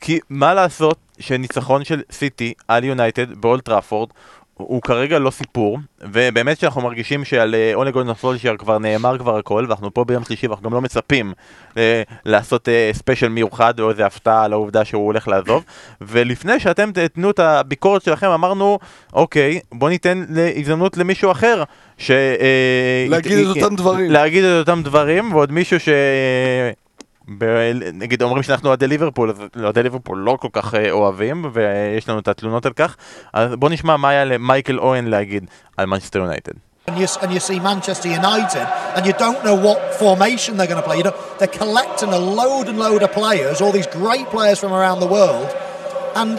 כי מה לעשות שניצחון של סיטי על יונייטד באולד טראפורד הוא כרגע לא סיפור, ובאמת שאנחנו מרגישים שעל אה, אולה גונאר סולשייר כבר נאמר כבר הכל, ואנחנו פה ביום שלישי ואנחנו גם לא מצפים אה, לעשות אה, special מיוחד או איזה הפתעה על העובדה שהוא הולך לעזוב, ולפני שאתם תתנו את הביקורת שלכם אמרנו, אוקיי, בוא ניתן הזדמנות למישהו אחר, ש... אה, להגיד ית- את אותם דברים. להגיד את אותם דברים, ועוד מישהו ש... ב- נגיד אומרים שאנחנו אוהדי ליברפול, אז אוהדי ליברפול לא כל כך אה, אוהבים, ויש לנו את התלונות על כך, אז בוא נשמע מה היה למייקל אוהן להגיד על מנצ'סטר יונייטד. and you, and you see Manchester United, and you don't know what formation they're going to play. You know, they're collecting a load and load of players, all these great players from around the world, and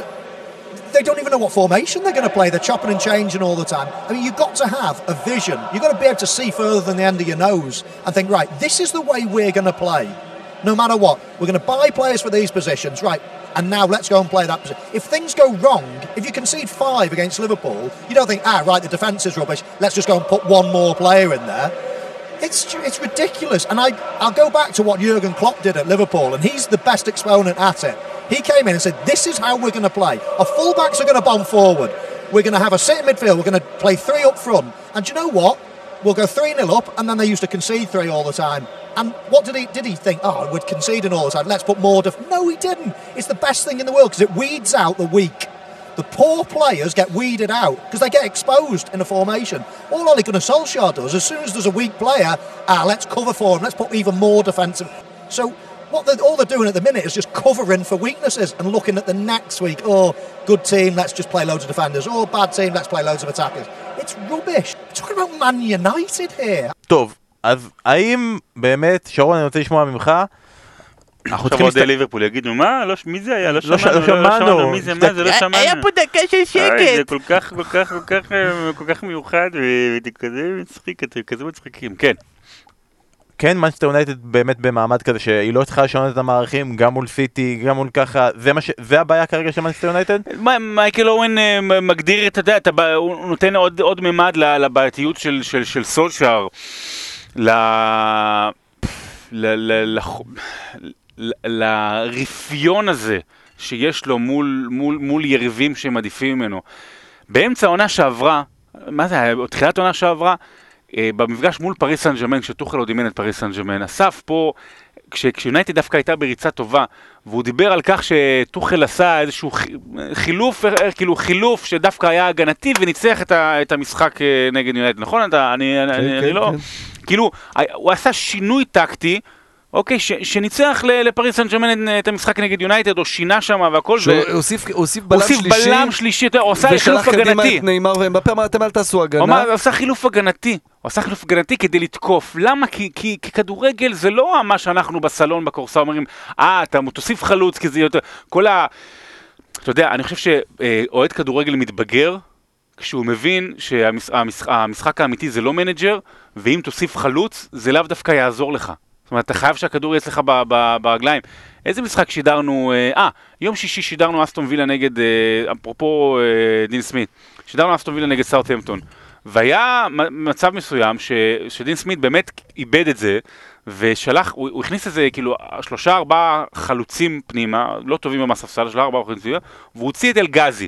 they don't even know what formation they're going to play. They're chopping and changing all the time. I mean, you've got to have a vision. You've got to be able to see further than the end of your nose and think, right, this is the way we're going to play. No matter what, we're going to buy players for these positions, right? And now let's go and play that position. If things go wrong, if you concede five against Liverpool, you don't think, ah, right, the defence is rubbish. Let's just go and put one more player in there. It's it's ridiculous, and I I'll go back to what Jurgen Klopp did at Liverpool, and he's the best exponent at it. He came in and said, "This is how we're going to play. Our fullbacks are going to bomb forward. We're going to have a sit in midfield. We're going to play three up front. And do you know what? We'll go three 0 up, and then they used to concede three all the time. And what did he did he think? Oh, we're conceding all the time. Let's put more. Def-. No, he didn't. It's the best thing in the world because it weeds out the weak. The poor players get weeded out because they get exposed in a formation. All Ole Gunnar Solskjaer does, as soon as there's a weak player, ah, let's cover for him, let's put even more defensive. So what they're, all they're doing at the minute is just covering for weaknesses and looking at the next week. Oh, good team, let's just play loads of defenders. Oh, bad team, let's play loads of attackers. It's rubbish. We're talking about Man United here. טוב, אז האם באמת, שרון, אני רוצה לשמוע ממך, אנחנו עכשיו צריכים אוהדי להסתכל... ליברפול יגידו, מה, לא מי זה היה? לא לא ש- לא שמענו, שמענו. מי זה, מה זה, לא היה- שמענו. היה פה דקה של אוי, זה שקט. כל כך, כל כך, כל כך, אה, כל כך מיוחד, וזה כזה מצחיק, אתם כזה מצחיקים, כן. כן, מנצ'סטר יונייטד באמת במעמד כזה שהיא לא צריכה לשנות את המערכים, גם מול סיטי, גם מול ככה, זה ש... זה הבעיה כרגע של מנצ'סטר יונייטד? מי- מייקל אוון אה, מגדיר, אתה יודע, הוא נותן עוד עוד ממד לבעייתיות של- של של סולשאר, ל... ל- ל- ל- לרפיון הזה שיש לו מול, מול, מול יריבים שהם עדיפים ממנו. באמצע העונה שעברה, מה זה? תחילת העונה שעברה, במפגש מול פריז סן ג'רמן, כשטוחל עוד אימן את פריז סן ג'רמן, אסף פה, כש- כשיונייטד דווקא הייתה בריצה טובה, והוא דיבר על כך שטוחל עשה איזשהו חי- חילוף, אה, כאילו חילוף שדווקא היה הגנתי וניצח את, ה, את המשחק אה, נגד יונייטד, נכון? אתה, אני, אני, אני, כן, אני לא... כאילו, ה- הוא עשה שינוי טקטי. אוקיי, ש, שניצח ל- לפריס סן ג'רמן את המשחק נגד יונייטד, או שינה שם והכל, שהוא ו- הוסיף- הוסיף בלם הוסיף שלישי, בלם שלישי, הוא עשה חילוף ושלח קדימה הגנתי. את נאמר ואמבפה, אמר, אתם אל תעשו הוא הגנה. אמר, הוא עשה חילוף הגנתי, הוא עשה חילוף הגנתי כדי לתקוף. למה? כי, כי, כי כדורגל זה לא מה שאנחנו בסלון בקורסה אומרים, אה, אתה תוסיף חלוץ כי זה יותר... כל ה... אתה יודע, אני חושב שאוהד כדורגל מתבגר, כשהוא מבין שהמשחק האמיתי זה לא מנג'ר, ואם תוסיף חלוץ, זה לאו דווקא יעזור לך. זאת אומרת, אתה חייב שהכדור יהיה אצלך ברגליים. איזה משחק שידרנו, אה, אה, יום שישי שידרנו אסטון וילה נגד, אה, אפרופו אה, דין סמית, שידרנו אסטון וילה נגד סאוטהמפטון. והיה מצב מסוים ש, שדין סמית באמת איבד את זה, ושלח, הוא, הוא הכניס איזה כאילו שלושה ארבעה חלוצים פנימה, לא טובים מהספסל, שלושה ארבעה חלוצים פנימה, והוא הוציא את אלגזי.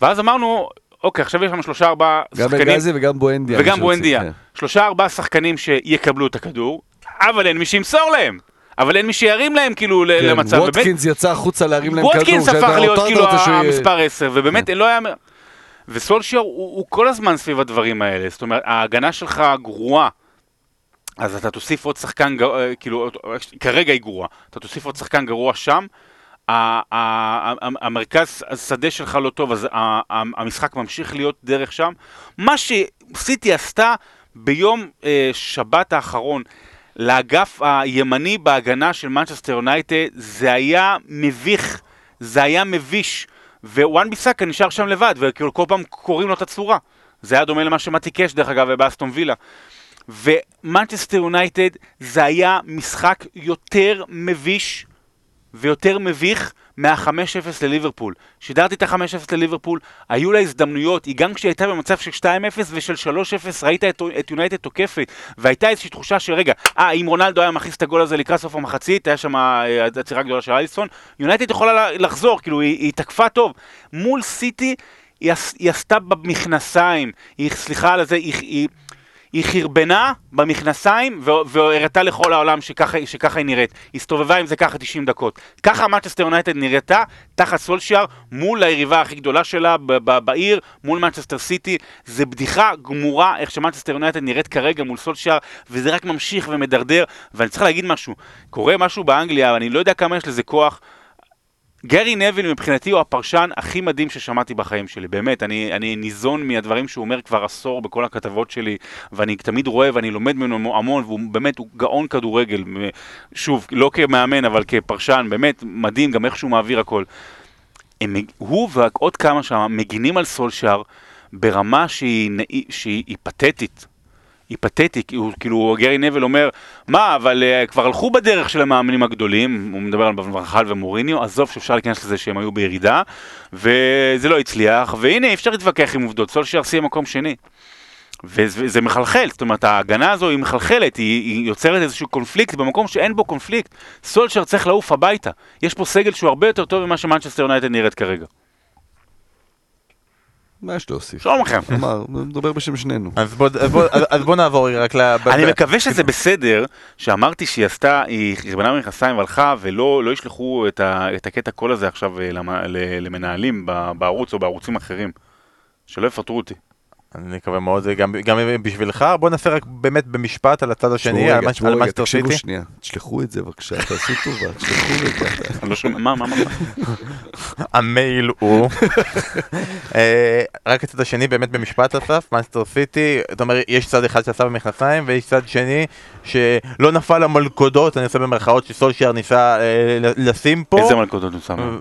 ואז אמרנו, אוקיי, עכשיו יש לנו שלושה ארבעה גם שחקנים. בגזי וגם בואנדיה. וגם בואנדיה. כן. שלושה ארבעה שחקנים שיקבלו את הכדור, אבל אין מי שימסור להם. אבל אין מי שירים להם כאילו כן, למצב. ובאמת- ווטקינס יצא החוצה להרים להם כדור. ווטקינס הפך להיות כאילו המספר 10, ובאמת לא היה... וסולשייר הוא, הוא כל הזמן סביב הדברים האלה, זאת אומרת, ההגנה שלך גרועה. אז אתה תוסיף עוד שחקן, כאילו, כרגע היא גרועה, אתה תוסיף עוד שחקן גרוע שם, המרכז השדה שלך לא טוב, אז המשחק ממשיך להיות דרך שם. מה שסיטי עשתה ביום אה, שבת האחרון לאגף הימני בהגנה של מנצ'סטר יונייטד, זה היה מביך, זה היה מביש. וואן ביסאקה נשאר שם לבד, וכאילו כל פעם קורעים לו את הצורה. זה היה דומה למה שמתי קאש דרך אגב באסטון וילה. ומנצ'סטר יונייטד זה היה משחק יותר מביש ויותר מביך מה-5-0 לליברפול. שידרתי את ה-5-0 לליברפול, היו לה הזדמנויות, היא גם כשהיא הייתה במצב של 2-0 ושל 3-0 ראית את, את יונייטד תוקפת, והייתה איזושהי תחושה שרגע, אה, אם רונלדו היה מכניס את הגול הזה לקראת סוף המחצית, היה שם אה, עצירה גדולה של אליסון, יונייטד יכולה לחזור, כאילו היא, היא תקפה טוב. מול סיטי היא, היא עשתה במכנסיים, היא, סליחה על זה, היא, היא היא חרבנה במכנסיים והראתה לכל העולם שככה, שככה היא נראית. הסתובבה עם זה ככה 90 דקות. ככה מנצ'סטר יונייטד נראתה תחת סולשיאר מול היריבה הכי גדולה שלה בעיר, מול מנצ'סטר סיטי. זה בדיחה גמורה איך שמנצ'סטר יונייטד נראית כרגע מול סולשיאר, וזה רק ממשיך ומדרדר. ואני צריך להגיד משהו, קורה משהו באנגליה, אני לא יודע כמה יש לזה כוח. גרי נביל מבחינתי הוא הפרשן הכי מדהים ששמעתי בחיים שלי, באמת, אני, אני ניזון מהדברים שהוא אומר כבר עשור בכל הכתבות שלי, ואני תמיד רואה ואני לומד ממנו המון, והוא באמת, הוא גאון כדורגל, שוב, לא כמאמן, אבל כפרשן, באמת מדהים גם איך שהוא מעביר הכל. הם, הוא ועוד כמה שם מגינים על סולשאר ברמה שהיא, שהיא פתטית. היא פתטית, הוא, כאילו גרי נבל אומר, מה, אבל uh, כבר הלכו בדרך של המאמנים הגדולים, הוא מדבר על ברחל ומוריניו, עזוב שאפשר להיכנס לזה שהם היו בירידה, וזה לא הצליח, והנה אי אפשר להתווכח עם עובדות, סולשייר סיים מקום שני. וזה מחלחל, זאת אומרת ההגנה הזו היא מחלחלת, היא, היא יוצרת איזשהו קונפליקט במקום שאין בו קונפליקט. סולשר צריך לעוף הביתה. יש פה סגל שהוא הרבה יותר טוב ממה שמנצ'סטר יונייטד נראית כרגע. מה יש להוסיף? שלום לכם. כלומר, מדבר בשם שנינו. אז בוא, אז בוא, אז בוא נעבור רק ל... (laughs) אני מקווה שזה (laughs) בסדר, שאמרתי שהיא עשתה, היא חרבנה במכנסיים והלכה, ולא לא ישלחו את, ה, את הקטע קול הזה עכשיו אה, למנהלים בערוץ או בערוצים אחרים. שלא יפטרו אותי. אני מקווה מאוד, גם, גם בשבילך, בוא נעשה רק באמת במשפט על הצד השני, על מנסטר סיטי. תקשיבו שנייה, תשלחו את זה בבקשה, תעשו טובה, תשלחו את זה. לא מה, מה, מה? (laughs) המייל הוא, (laughs) אה, רק הצד השני באמת במשפט אסף, מנסטר סיטי, זאת אומרת, יש צד אחד שעשה במכנסיים, ויש צד שני שלא נפל למלכודות, אני עושה במרכאות שסולשייר ניסה אה, לשים פה. איזה מלכודות הוא שם?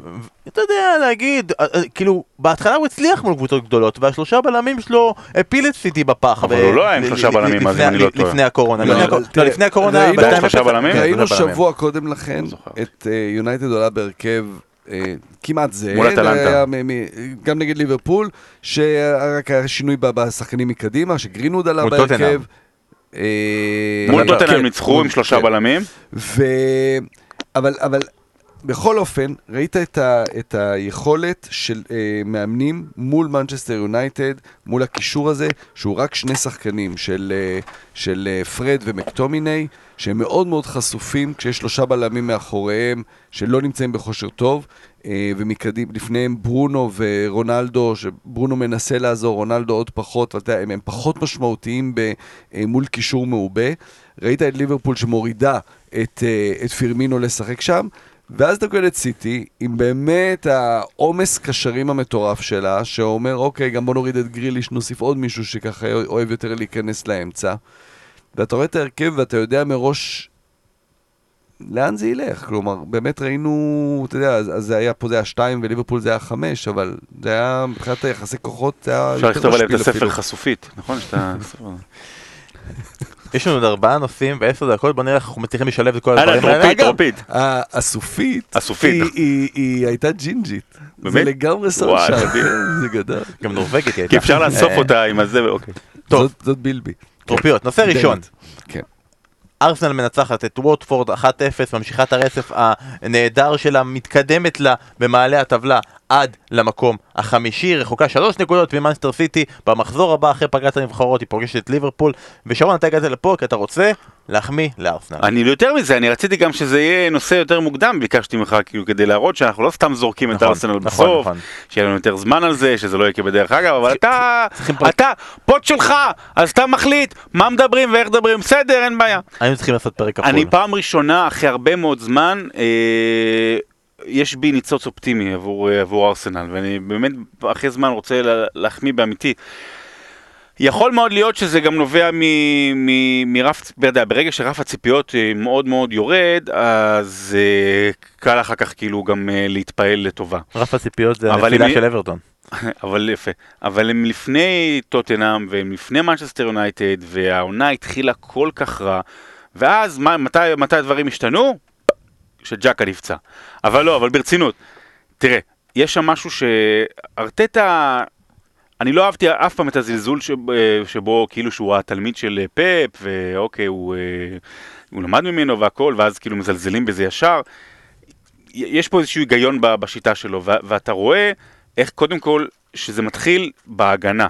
אתה יודע, להגיד, אה, כאילו, בהתחלה הוא הצליח מול קבוצות גדולות, והשלושה בלמים שלו הפיל את סיטי בפח. אבל הוא לא היה עם שלושה בלמים, אז אם אני לא טועה. לפני הקורונה. לא, לפני הקורונה, ראינו שבוע קודם לכן את יונייטד עולה בהרכב כמעט זה. מול אטלנטה. גם נגד ליברפול, שרק היה שינוי בשחקנים מקדימה, שגרינווד עלה בהרכב. מול טוטנאם כן, ניצחו עם שלושה כן. בלמים. אבל בכל אופן, ראית את, ה, את היכולת של אה, מאמנים מול מנצ'סטר יונייטד, מול הקישור הזה, שהוא רק שני שחקנים של, אה, של אה, פרד ומקטומיני, שהם מאוד מאוד חשופים כשיש שלושה בלמים מאחוריהם שלא נמצאים בכושר טוב, אה, ומקדים, לפניהם ברונו ורונלדו, שברונו מנסה לעזור, רונלדו עוד פחות, ואתה, הם, הם פחות משמעותיים ב, אה, מול קישור מעובה. ראית את ליברפול שמורידה את, אה, את פירמינו לשחק שם. ואז אתה קורא את סיטי, עם באמת העומס קשרים המטורף שלה, שאומר, אוקיי, גם בוא נוריד את גריליש, נוסיף עוד מישהו שככה אוהב יותר להיכנס לאמצע. ואתה רואה את ההרכב ואתה יודע מראש לאן זה ילך. כלומר, באמת ראינו, אתה יודע, אז זה היה, פה זה היה שתיים וליברפול זה היה חמש, אבל זה היה, מבחינת היחסי כוחות, זה היה... אפשר לכתוב עליהם את הספר חשופית, נכון? שאתה... (laughs) יש לנו עוד ארבעה נושאים ועשר דקות, בוא נראה איך אנחנו מצליחים לשלב את כל הדברים האלה. טרופית, טרופית. הסופית, הסופית. היא הייתה ג'ינג'ית. באמת? זה לגמרי סרשן, זה גדל. גם נורבגית היא הייתה. כי אפשר לאסוף אותה עם הזה, אוקיי. טוב. זאת בילבי. טרופיות, נושא ראשון. כן. ארסנל מנצחת את ווטפורד 1-0, ממשיכה את הרצף הנהדר שלה, מתקדמת לה במעלה הטבלה עד למקום החמישי, רחוקה שלוש נקודות ממאנסטר סיטי, במחזור הבא אחרי פגרת הנבחרות היא פוגשת את ליברפול, ושרון אתה הגעת לפה כי אתה רוצה להחמיא לארסנל. אני יותר מזה, אני רציתי גם שזה יהיה נושא יותר מוקדם, ביקשתי ממך כאילו כדי להראות שאנחנו לא סתם זורקים נכון, את ארסנל נכון, בסוף, נכון. שיהיה לנו יותר זמן על זה, שזה לא יהיה כבדרך אגב, אבל אתה, אתה, פוט שלך, אז אתה מחליט מה מדברים ואיך מדברים, בסדר, אין בעיה. היינו צריכים לעשות פרק כפול. אני פעם ראשונה אחרי הרבה מאוד זמן, אה, יש בי ניצוץ אופטימי עבור, עבור ארסנל, ואני באמת אחרי זמן רוצה להחמיא באמיתי. יכול מאוד להיות שזה גם נובע מ- מ- מרף, יודע, ברגע שרף הציפיות אה, מאוד מאוד יורד, אז אה, קל אחר כך כאילו גם אה, להתפעל לטובה. רף הציפיות זה הנפילה של אברטון. (laughs) אבל יפה. אבל הם לפני טוטנאם והם לפני מנצ'סטר יונייטד, והעונה התחילה כל כך רע, ואז מה, מתי, מתי הדברים השתנו? כשג'קה נפצע. אבל לא, אבל ברצינות. תראה, יש שם משהו שארטטה... אני לא אהבתי אף פעם את הזלזול שבו, שבו כאילו שהוא התלמיד של אה, פפ, ואוקיי, הוא, אה, הוא למד ממנו והכל, ואז כאילו מזלזלים בזה ישר. יש פה איזשהו היגיון בשיטה שלו, ואתה רואה איך קודם כל שזה מתחיל בהגנה.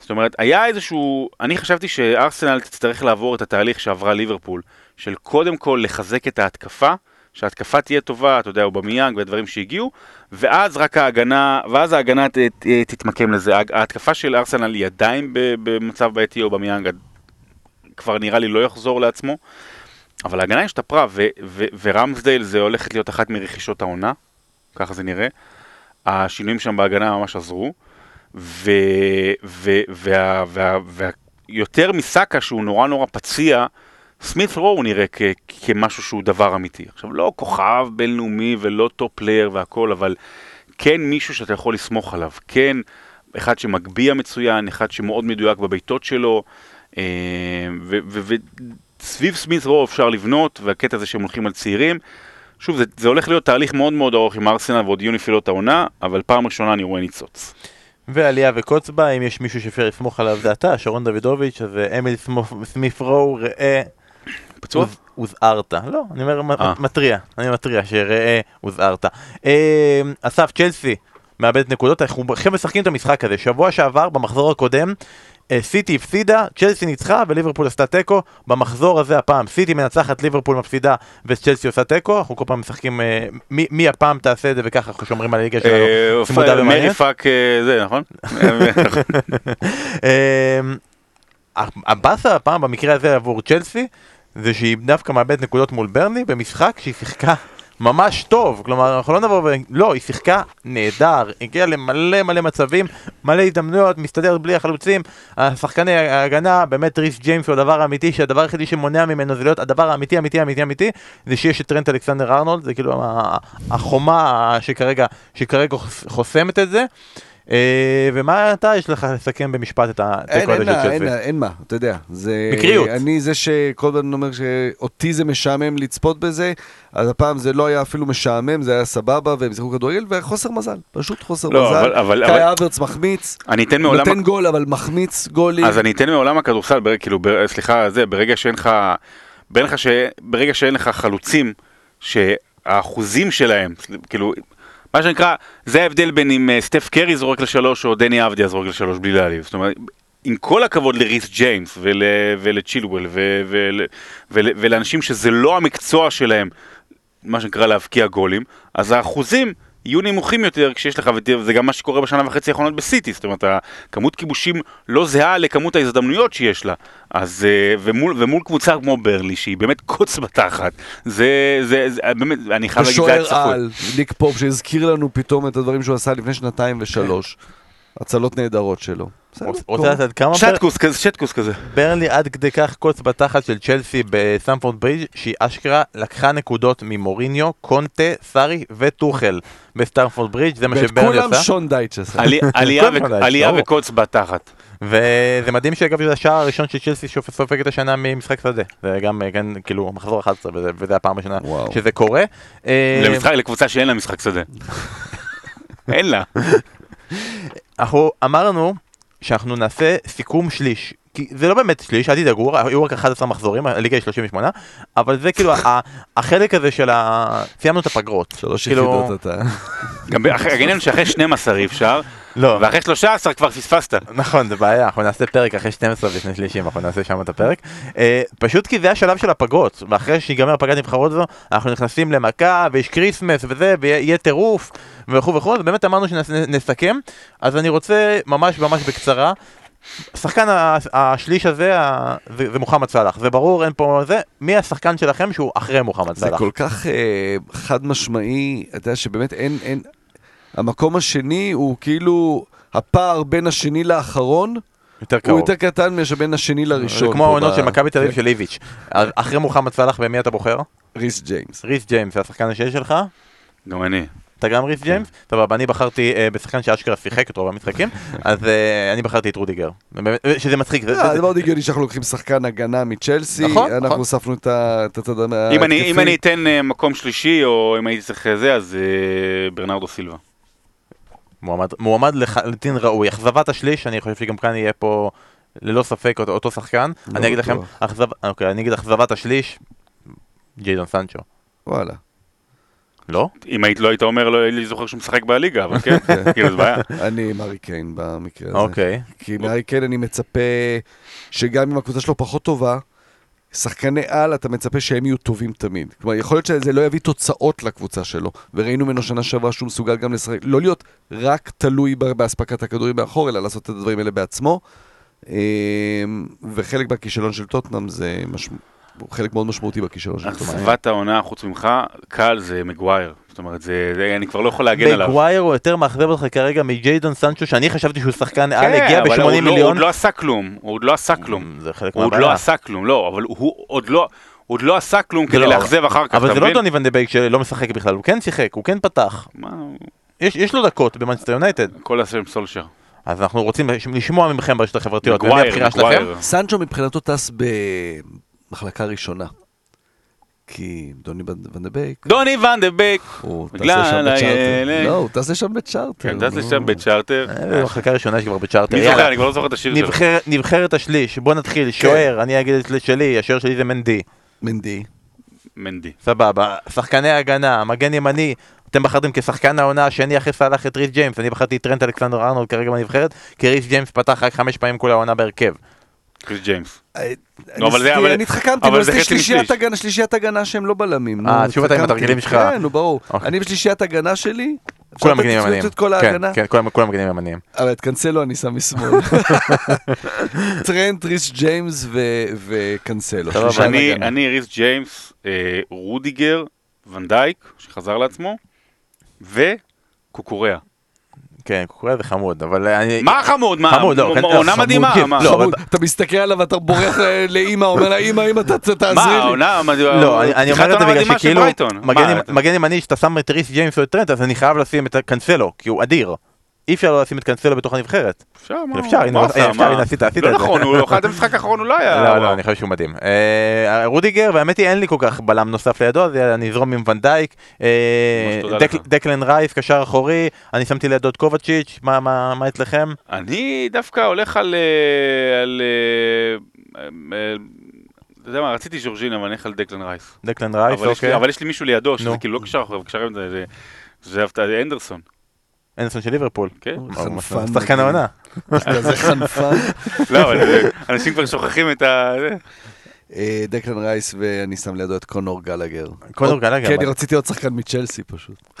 זאת אומרת, היה איזשהו, אני חשבתי שארסנל תצטרך לעבור את התהליך שעברה ליברפול, של קודם כל לחזק את ההתקפה, שההתקפה תהיה טובה, אתה יודע, אובמיאנג והדברים שהגיעו, ואז רק ההגנה, ואז ההגנה ת, ת, תתמקם לזה. ההתקפה של ארסנל היא עדיין במצב בעייתי, אובמיאנג כבר נראה לי לא יחזור לעצמו, אבל ההגנה השתפרה, ורמסדייל זה הולכת להיות אחת מרכישות העונה, ככה זה נראה. השינויים שם בהגנה ממש עזרו, ו- ו- וה- וה- וה- יותר מסאקה שהוא נורא נורא פציע, סמית רו נראה כ- כמשהו שהוא דבר אמיתי. עכשיו, לא כוכב בינלאומי ולא top player והכל, אבל כן מישהו שאתה יכול לסמוך עליו. כן, אחד שמגביה מצוין, אחד שמאוד מדויק בבעיטות שלו, אה, וסביב סמית רו אפשר לבנות, והקטע הזה שהם הולכים על צעירים. שוב, זה, זה הולך להיות תהליך מאוד מאוד ארוך עם ארסנל ועוד יהיו נפילות העונה, אבל פעם ראשונה אני רואה ניצוץ. ועלייה וקוץ בה, אם יש מישהו שאפשר לסמוך עליו זה אתה, שרון דוידוביץ', אז אה, אמיל סמית רו, ראה, פצוע? הוז- הוזהרת. לא, אני אומר אה. מתריע, אני מתריע, שראה, הוזהרת. אה, אסף, צ'לסי, מאבדת נקודות, אנחנו עכשיו משחקים את המשחק הזה. שבוע שעבר, במחזור הקודם, אה, סיטי הפסידה, צ'לסי ניצחה וליברפול עשתה תיקו. במחזור הזה הפעם, סיטי מנצחת, ליברפול מפסידה וצ'לסי עושה תיקו. אנחנו כל פעם משחקים, אה, מי מי הפעם תעשה את זה וככה אנחנו שומרים על הליגה שלנו. צמודה מדי ומעניינת. fuck אה, זה, נכון? (laughs) אמ, הבאסה הפעם במקרה הזה עבור צ'לסי זה שהיא דווקא מאבדת נקודות מול ברנלי במשחק שהיא שיחקה ממש טוב, כלומר אנחנו לא נבוא ו... לא, היא שיחקה נהדר, הגיעה למלא מלא מצבים, מלא הזדמנויות, מסתדרת בלי החלוצים, השחקני ההגנה, באמת ריס ג'יימס הוא הדבר האמיתי, שהדבר היחידי שמונע ממנו זה להיות הדבר האמיתי, אמיתי, אמיתי, אמיתי, זה שיש את טרנט אלכסנדר ארנולד, זה כאילו החומה שכרגע, שכרגע חוס- חוסמת את זה. אה, ומה אתה יש לך לסכם במשפט את אין, התיקו אין, הזה של מה, אין, צ'לסי? מה, אין מה, אתה יודע. זה... מקריות. אני זה שכל הזמן אומר שאותי זה משעמם לצפות בזה, אז הפעם זה לא היה אפילו משעמם, זה היה סבבה, והם שיחקו כדורגל, וחוסר מזל, פשוט חוסר לא, מזל. אבל- אבל- קאי אבל- אברץ מחמיץ, מעולם... נותן גול, אבל מחמיץ גולים. אז אני אתן מעולם הכדורסל, בר- כאילו, בר- סליחה, זה, ברגע שאין לך... ברגע ש... ברגע שאין לך חלוצים, שהאחוזים שלהם, כאילו, מה שנקרא, זה ההבדל בין אם אה, סטף קרי זורק לשלוש או דני אבדיה זורק לשלוש בלי להעליב. זאת אומרת, עם כל הכבוד לריס ג'יימס ול, ולצ'ילואל ו, ול, ול, ולאנשים שזה לא המקצוע שלהם, מה שנקרא להבקיע גולים, אז האחוזים יהיו נמוכים יותר כשיש לך, וזה גם מה שקורה בשנה וחצי האחרונות בסיטי, זאת אומרת, הכמות כיבושים לא זהה לכמות ההזדמנויות שיש לה. אז, אה, ומול, ומול קבוצה כמו ברלי, שהיא באמת קוץ בתחת, זה, זה, זה באמת, אני חייב להגיד, זה היה ושוער צפוי. על, ניק פופ, שהזכיר לנו פתאום את הדברים שהוא עשה לפני שנתיים ושלוש. הצלות נהדרות שלו. רוצה. לדעת כמה שטקוס כזה, שטקוס כזה. ברנלי עד כדי כך קוץ בתחת של צ'לסי בסמפורד ברידג' שהיא אשכרה לקחה נקודות ממוריניו, קונטה, סארי וטוחל בסטמפורד ברידג' זה מה ואת שברנלי כולם עשה. שון דייטש עשה. עלי- (laughs) עלייה. וקוץ בתחת. וזה מדהים שאגב זה השער הראשון של צ'לסי שסופגת השנה ממשחק שדה. זה גם כן, כאילו מחזור 11 וזה, וזה הפעם הראשונה. שזה קורה. אה, למשחק, לקבוצה שאין לה משחק שדה. (laughs) אין לה. אנחנו אמרנו שאנחנו נעשה סיכום שליש. כי זה לא באמת שליש, אל תדאגו, היו רק 11 מחזורים, הליגה היא 38, אבל זה כאילו ה- החלק הזה של ה... סיימנו את הפגרות. שלוש כאילו- יחידות אתה. גם העניין שאחרי 12 אי אפשר, לא, ואחרי 13 כבר פספסת. נכון, זה בעיה, אנחנו נעשה פרק אחרי 12 לפני שלישים, אנחנו נעשה שם את הפרק. אה, פשוט כי זה השלב של הפגרות, ואחרי שיגמר פגרת נבחרות זו, אנחנו נכנסים למכה, ויש Christmas וזה, ויהיה טירוף, וכו' וכו', אז באמת אמרנו שנסכם, אז אני רוצה ממש ממש בקצרה. שחקן ה- השליש הזה, זה, זה מוחמד סאלח, זה ברור, אין פה זה, מי השחקן שלכם שהוא אחרי מוחמד זה סאלח? כל כך אה, חד משמעי, אתה יודע שבאמת אין, אין... המקום השני הוא כאילו הפער בין השני לאחרון, יותר הוא קרוב. יותר קטן מאשר בין השני לראשון. זה כמו העונות ב- של מכבי תל אביב כן. של איביץ'. אז אחרי מוחמד סלאח במי אתה בוחר? ריס ג'יימס. ריס ג'יימס זה השחקן השני שלך? גם אני. אתה גם ריס ג'יימס? סבבה, אני בחרתי אה, בשחקן שאשכרה שיחק את רוב המשחקים, (laughs) אז אה, אני בחרתי את רודיגר. אה, שזה מצחיק. זה- אה, זה- זה מאוד הגיוני שאנחנו לוקחים שחקן הגנה מצ'לסי, נכון, נכון. אנחנו הוספנו את הצד ההתקפי. אם אני- אם אני אתן אה, מקום שלישי, או אם הייתי צריך זה, אז אה, ברנרדו סילבה. מועמד- מועמד לחלוטין ראוי. אכזבת השליש, אני חושב שגם כאן יהיה פה ללא ספק אותו- אותו שחקן. לא אני אגיד לכם. אכזב- אוקיי, אני אגיד אכזבת השליש, ג'יידון סנצ'ו. וואלה. לא? אם היית לא היית אומר, לא הייתי זוכר שהוא משחק בליגה, אבל כן, כאילו זה בעיה. (laughs) אני עם ארי קיין במקרה הזה. אוקיי. כי מארי קיין אני מצפה שגם אם הקבוצה שלו פחות טובה, שחקני על אתה מצפה שהם יהיו טובים תמיד. כלומר, יכול להיות שזה לא יביא תוצאות לקבוצה שלו. וראינו ממנו שנה שעברה שהוא מסוגל גם לשחק, לא להיות רק תלוי באספקת הכדורים מאחור, אלא לעשות את הדברים האלה בעצמו. אמ, וחלק מהכישלון של טוטנאם זה משמע... הוא חלק מאוד משמעותי בכישלון של. אכזבת העונה, חוץ ממך, קל זה מגווייר. זאת אומרת, זה, זה- אני כבר לא יכול להגן עליו. מגווייר הוא יותר מאכזב אותך כרגע מג'יידון סנצ'ו, שאני חשבתי שהוא שחקן על, כן, הגיע הוא ב-80 לא- הוא מיליון. עוד לא עשה כלום, הוא עוד לא עשה כלום. זה חלק הוא עוד לא מהבעיה. עשה כלום, לא, אבל הוא עוד לא... הוא עוד לא עשה כלום זה כדי לא- לאכזב אחר כך, אבל זה לא? דוני ון דה בייק שלא משחק בכלל, הוא כן שיחק, הוא כן פתח. מה, יש יש לו דקות במנצ'סטר יונייטד. כל השם סולשר. אז אנחנו רוצים לשמוע מכם ברשתות החברתיות, ומי מגווייר, הבחירה שלכם? מגווייר. סנצ'ו מבחינתו טס במחלקה ראשונה. כי דוני ון דה בייק, דוני ון דה בייק. הוא טס לשם בצ'ארטר. לא, הוא טס לשם בצ'ארטר. כן, טס. לשם בצ'ארטר. אה, במחלקה הראשונה יש כבר בצ'ארטר. מי. זוכר? אני כבר לא זוכר את השיר שלו. נבחר- נבחרת השליש, בוא נתחיל, שוער, אני אגיד את שלי, השוער שלי זה מנדי, מנדי. מנדי. סבבה, שחקני הגנה, מגן ימני, אתם בחרתם כשחקן העונה השני אחרי סאלח את ריס ג'יימס, אני בחרתי את טרנט אלכסנדר ארנולד כרגע בנבחרת, כי ריס ג'יימס פתח רק חמש פעמים כל העונה בהרכב. ריס ג'יימס. אה, לא, אבל זה- אני- התחכמתי, אבל זה שלישיית. הגנה, שלישיית הגנה שהם לא בלמים. אה, שוב אתה עם. התרגילים שלך. כן, נו, ברור. אוקיי. אני בשלישיית הגנה שלי, כולם מגנים ימניים. כן, כן, כולם מגנים ימניים. אבל את קנסלו אני שם משמאל. (laughs) טרנט, ריס ג'יימס וקנסלו. אני ריס ג'יימס, אה, רודיגר, ונדייק, שחזר לעצמו, וקוקוריה. כן, קוקוריה זה חמוד, אבל אני... מה חמוד? מה? חמוד, לא, כן, עונה חמוד, מדהימה. כן, מה? לא, אבל- חמוד, אתה מסתכל עליו ואתה בורח לאימא, אומר לה, אימא, אימא, תעזרי מה, לי. העונה מדהימה? לא, אני- אומר את זה בגלל שכאילו. מגן- מה, ימני שאתה שם את ריס ג'יימס או את טרנט, אז אני חייב לשים את קנסלו, כי הוא אדיר. אי אפשר לא לשים את קנסלו בתוך הנבחרת. אפשר, מה? אפשר, הנה? הנה, עשית, עשית לא את זה. נכון, הוא אחד המשחק האחרון הוא לא היה. לא, לא, אני חושב שהוא מדהים. אה, רודיגר, והאמת היא אין לי כל כך בלם נוסף לידו, אז אני אזרום עם ונדייק. אה. דקלן רייס, קשר אחורי, אני שמתי לידו את קובצ'יץ', מה- אצלכם? אני דווקא הולך על... אה. אה, אה, אתה יודע מה, רציתי ז'ורז'יניו, אבל אני אלך על דקלן רייס. דקלן רייס, אוקיי. אבל יש לי מישהו לידו, שזה. כאילו לא קשר אחורי, קשר זה הנדרסון, אנסון של ליברפול. כן? חנפן שחקן. העונה. כזה חנפן. לא, אבל אנשים כבר שוכחים את ה... אה, דקלן רייס ואני שם לידו את קונור גלגר. קונור גלגר, כן, אני רציתי עוד שחקן מצ'לסי פשוט.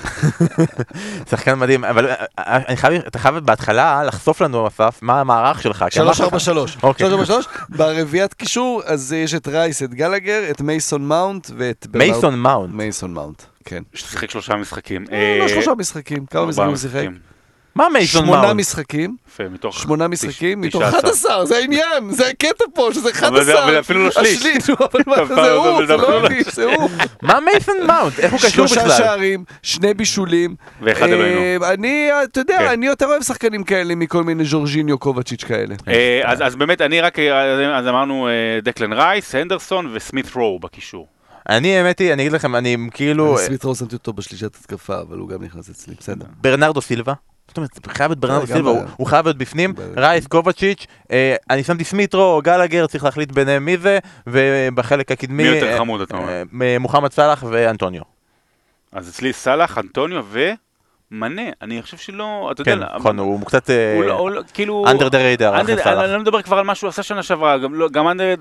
(laughs) שחקן מדהים, אבל אה, אה, אני חייב, אתה חייב בהתחלה לחשוף לנו, אסף, מה המערך שלך. כי אמרת לך- 343. (laughs) אוקיי. 343. ברביעיית קישור, אז יש את רייס, את גלגר, את מייסון מאונט ואת... מייסון מאונט. מייסון מאונט, כן. ששיחק שלושה משחקים. לא שלושה משחקים, כמה משחקים הוא שיחק? מה מייסון שמונה מאונט? משחקים, יפה, מתוך... שמונה משחקים, מתוך עשר. 11, זה העניין, זה הקטע פה, שזה 11. אבל אפילו לא שליש. השליש, (laughs) זה הוא, זה לא לא אני, זה הוא. (laughs) מה מייסון מאונט? איך הוא קשור שלושה בכלל? שערים, שני בישולים. ואחד אה, אלוהינו. אני, אתה יודע, כן. אני יותר אוהב שחקנים כאלה מכל מיני ז'ורג'יניו קובצ'יץ' כאלה. אה, אז אז באמת, אני רק... אז אמרנו אה, דקלן רייס, הנדרסון וסמית רו בקישור. אני, האמת היא, אני אגיד לכם, אני כאילו... אני סמית רו שמתי אותו בשלישת התקפה, אבל הוא גם נכנס אצלי, בסדר. ברנרדו סילבה. זאת אומרת, חייב להיות ברנרדו גם סילבה, הוא- חייב להיות בפנים. רייס קובצ'יץ', אה, אני שמתי סמית רו, גלגר, צריך להחליט ביניהם מי זה, ובחלק הקדמי... מי יותר אה, חמוד, אתה אומר? אה, מוחמד סאלח ואנטוניו. אז אצלי סאלח, אנטוניו ומנה. אני חושב שלא... אתה יודע... כן, נכון, הוא קצת לא, לא, כאילו... under the radar אחרי under- סאלח. אני לא מדבר כבר על מה שהוא עשה שנה שעברה, גם לא, גם אנדר...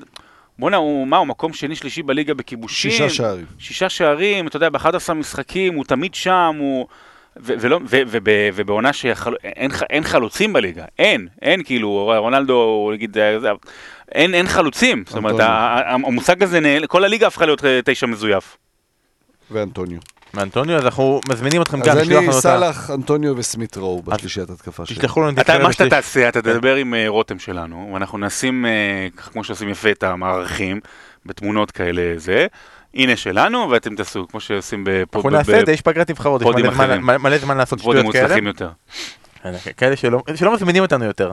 בואנה, הוא מה, הוא מקום שני שלישי בליגה בכיבושים. שישה שערים. שישה שערים, אתה יודע, ב-11 משחקים, הוא תמיד שם, הוא... ובעונה שאין אין חלוצים בליגה, אין, אין כאילו, רונלדו, נגיד, אין, אין חלוצים, זאת אומרת, המושג הזה, נעל- כל הליגה הפכה להיות אה, תשע מזויף. ואנטוניו. מאנטוניו, אז אנחנו מזמינים אתכם גם אז לשלוח אני לנו אותה. סאלח, אנטוניו וסמית רואו בשלישיית התקפה שלי. תשלחו לנו אתה, נבחרת מה שאתה תעשה, אתה תדבר עם אה, רותם שלנו, ואנחנו נשים, אה, כמו שעושים יפה את המערכים, בתמונות כאלה זה. הנה שלנו, ואתם תעשו, כמו שעושים בפוד- אנחנו נעשה את זה, יש פגרת נבחרות, יש מלא זמן- אחרים. לעשות בפודים שטויות כאלה. יותר. כאלה שלא מזמינים אותנו יותר.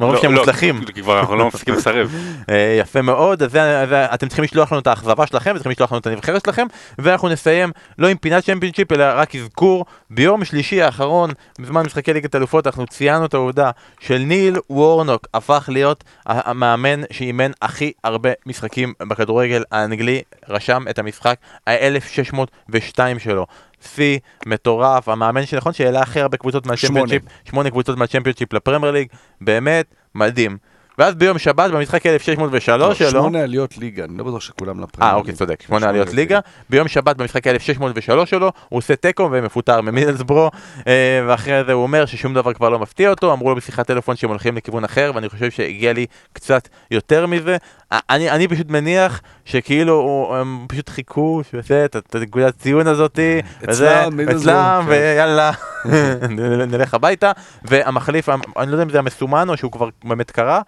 מרוב לא, שהם לא, מוצלחים. (laughs) כבר אנחנו לא מפסיקים לסרב. (laughs) אה, יפה מאוד, אז אתם צריכים לשלוח לנו את האכזבה שלכם, צריכים לשלוח לנו את הנבחרת שלכם, ואנחנו נסיים לא עם פינת צ'מפיונשיפ, אלא רק אזכור, ביום שלישי האחרון, בזמן משחקי ליגת אלופות, אנחנו ציינו את העובדה של ניל וורנוק הפך להיות המאמן שאימן הכי הרבה משחקים בכדורגל האנגלי, רשם את המשחק ה-1602 שלו. שיא מטורף, המאמן שנכון שהעלה הכי הרבה קבוצות מהצ'מפיונשיפ, שמונה. קבוצות מהצ'מפיונשיפ לפרמייר ליג, באמת מדהים. ואז ביום שבת במשחק 1603 שלו, שמונה עליות ליגה, אני לא בטוח שכולם לפרמייר. אה אוקיי צודק, שמונה עליות ליגה, ביום שבת במשחק 1603 שלו, הוא עושה תיקו ומפוטר ממידלסברו, אה, ואחרי זה הוא אומר ששום דבר כבר לא מפתיע אותו, אמרו לו בשיחת טלפון שהם הולכים לכיוון אחר, ואני חושב שהגיע לי קצת יותר מזה. אני, אני פשוט מניח שכאילו הם פשוט חיכו שהוא יעשה את הנקודת ציון הזאתי, אצלם, כן. ויאללה, (laughs) נלך הביתה, והמחליף, אני לא יודע אם זה המסומן או שהוא כבר באמת קרה,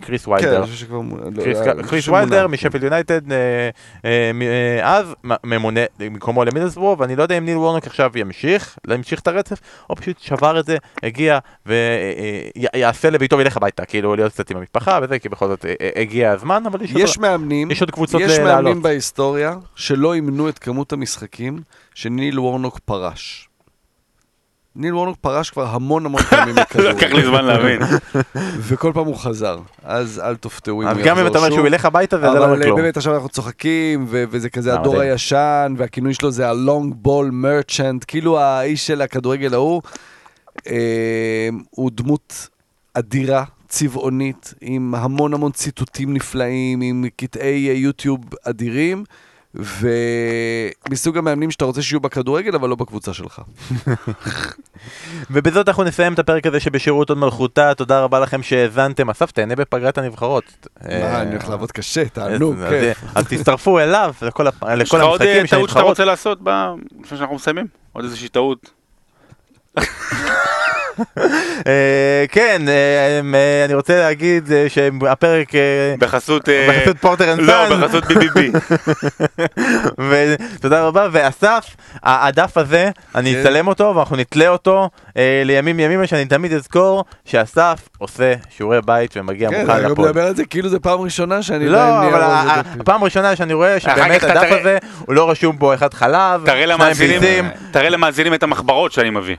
קריס כן, ויידר. אני חושב שכבר... לא, קריס- אה, קריס. ויילדר משפילד יונייטד אה, אה, אה, אז ממונה במקומו למידלסבורו ואני לא יודע אם ניל וורנוק עכשיו ימשיך, להמשיך את הרצף או פשוט שבר את זה, הגיע ויעשה לביתו וילך הביתה, כאילו להיות קצת עם המשפחה וזה, כי בכל זאת אה, אה, הגיע הזמן, אבל יש יש מאמנים, יש עוד קבוצות יש לעלות. מאמנים בהיסטוריה שלא ימנו את כמות המשחקים שניל וורנוק פרש. ניל וורנוק פרש כבר המון המון פעמים (laughs) לקח לי זמן להבין. (laughs) וכל פעם הוא חזר. אז אל תופתעו אם הוא יחזור גם אם אתה אומר שוב. שהוא ילך הביתה זה לא אבל אה, כלום. באמת עכשיו אנחנו צוחקים, וזה כזה אה, הדור. הישן, והכינוי שלו זה ה-long ball merchant, כאילו האיש של הכדורגל ההוא. אה, הוא דמות אדירה, צבעונית, עם המון המון ציטוטים נפלאים, עם קטעי יוטיוב אדירים. ומסוג המאמנים שאתה רוצה שיהיו בכדורגל, אבל לא בקבוצה שלך. ובזאת אנחנו נסיים את הפרק הזה של בשירות הוד מלכותה, תודה רבה לכם שהאזנתם, אסף תהנה בפגרת הנבחרות. מה, אה, אני הולך לעבוד קשה, תענוג, אז- כיף. אז תצטרפו אליו לכל הפ- יש לך עוד אה, המשחקים טעות שאתה. רוצה לעשות לפני שאנחנו מסיימים? עוד איזושהי טעות? (laughs) אה, כן, אה, אה, אני רוצה להגיד שהפרק בחסות... בחסות פורטר and לא, Son. בחסות BBB. (laughs) ותודה רבה, ואסף, הדף הזה, אני כן. אצלם אותו ואנחנו נתלה אותו לימים ימימה, שאני תמיד אזכור שאסף עושה שיעורי בית ומגיע כן, מוכן אני גם לפוד. מדבר על זה כאילו זה פעם ראשונה שאני לא, אבל. הפעם הראשונה שאני רואה שבאמת הדף הזה, הוא לא רשום בו אחד חלב, שניים ביצים. תראה למאזינים את המחברות שאני מביא.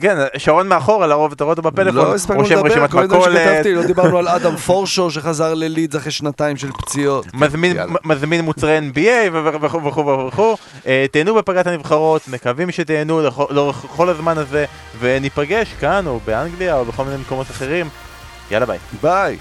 כן, שרון מאחורה, לרוב אתה רואה אותו בפלאפון, לא הספקנו רושם לדבר, רשימת כל הדברים מכולת, שכתבתי, לא דיברנו על אדם פורשו שחזר ללידס אחרי שנתיים של פציעות. (laughs) מזמין, מוצרי NBA וכו' וכו' וכו'. אה, תהנו בפגרת הנבחרות, מקווים שתהנו לאורך כל הזמן הזה, וניפגש כאן או באנגליה או בכל מיני מקומות אחרים. יאללה ביי. ביי.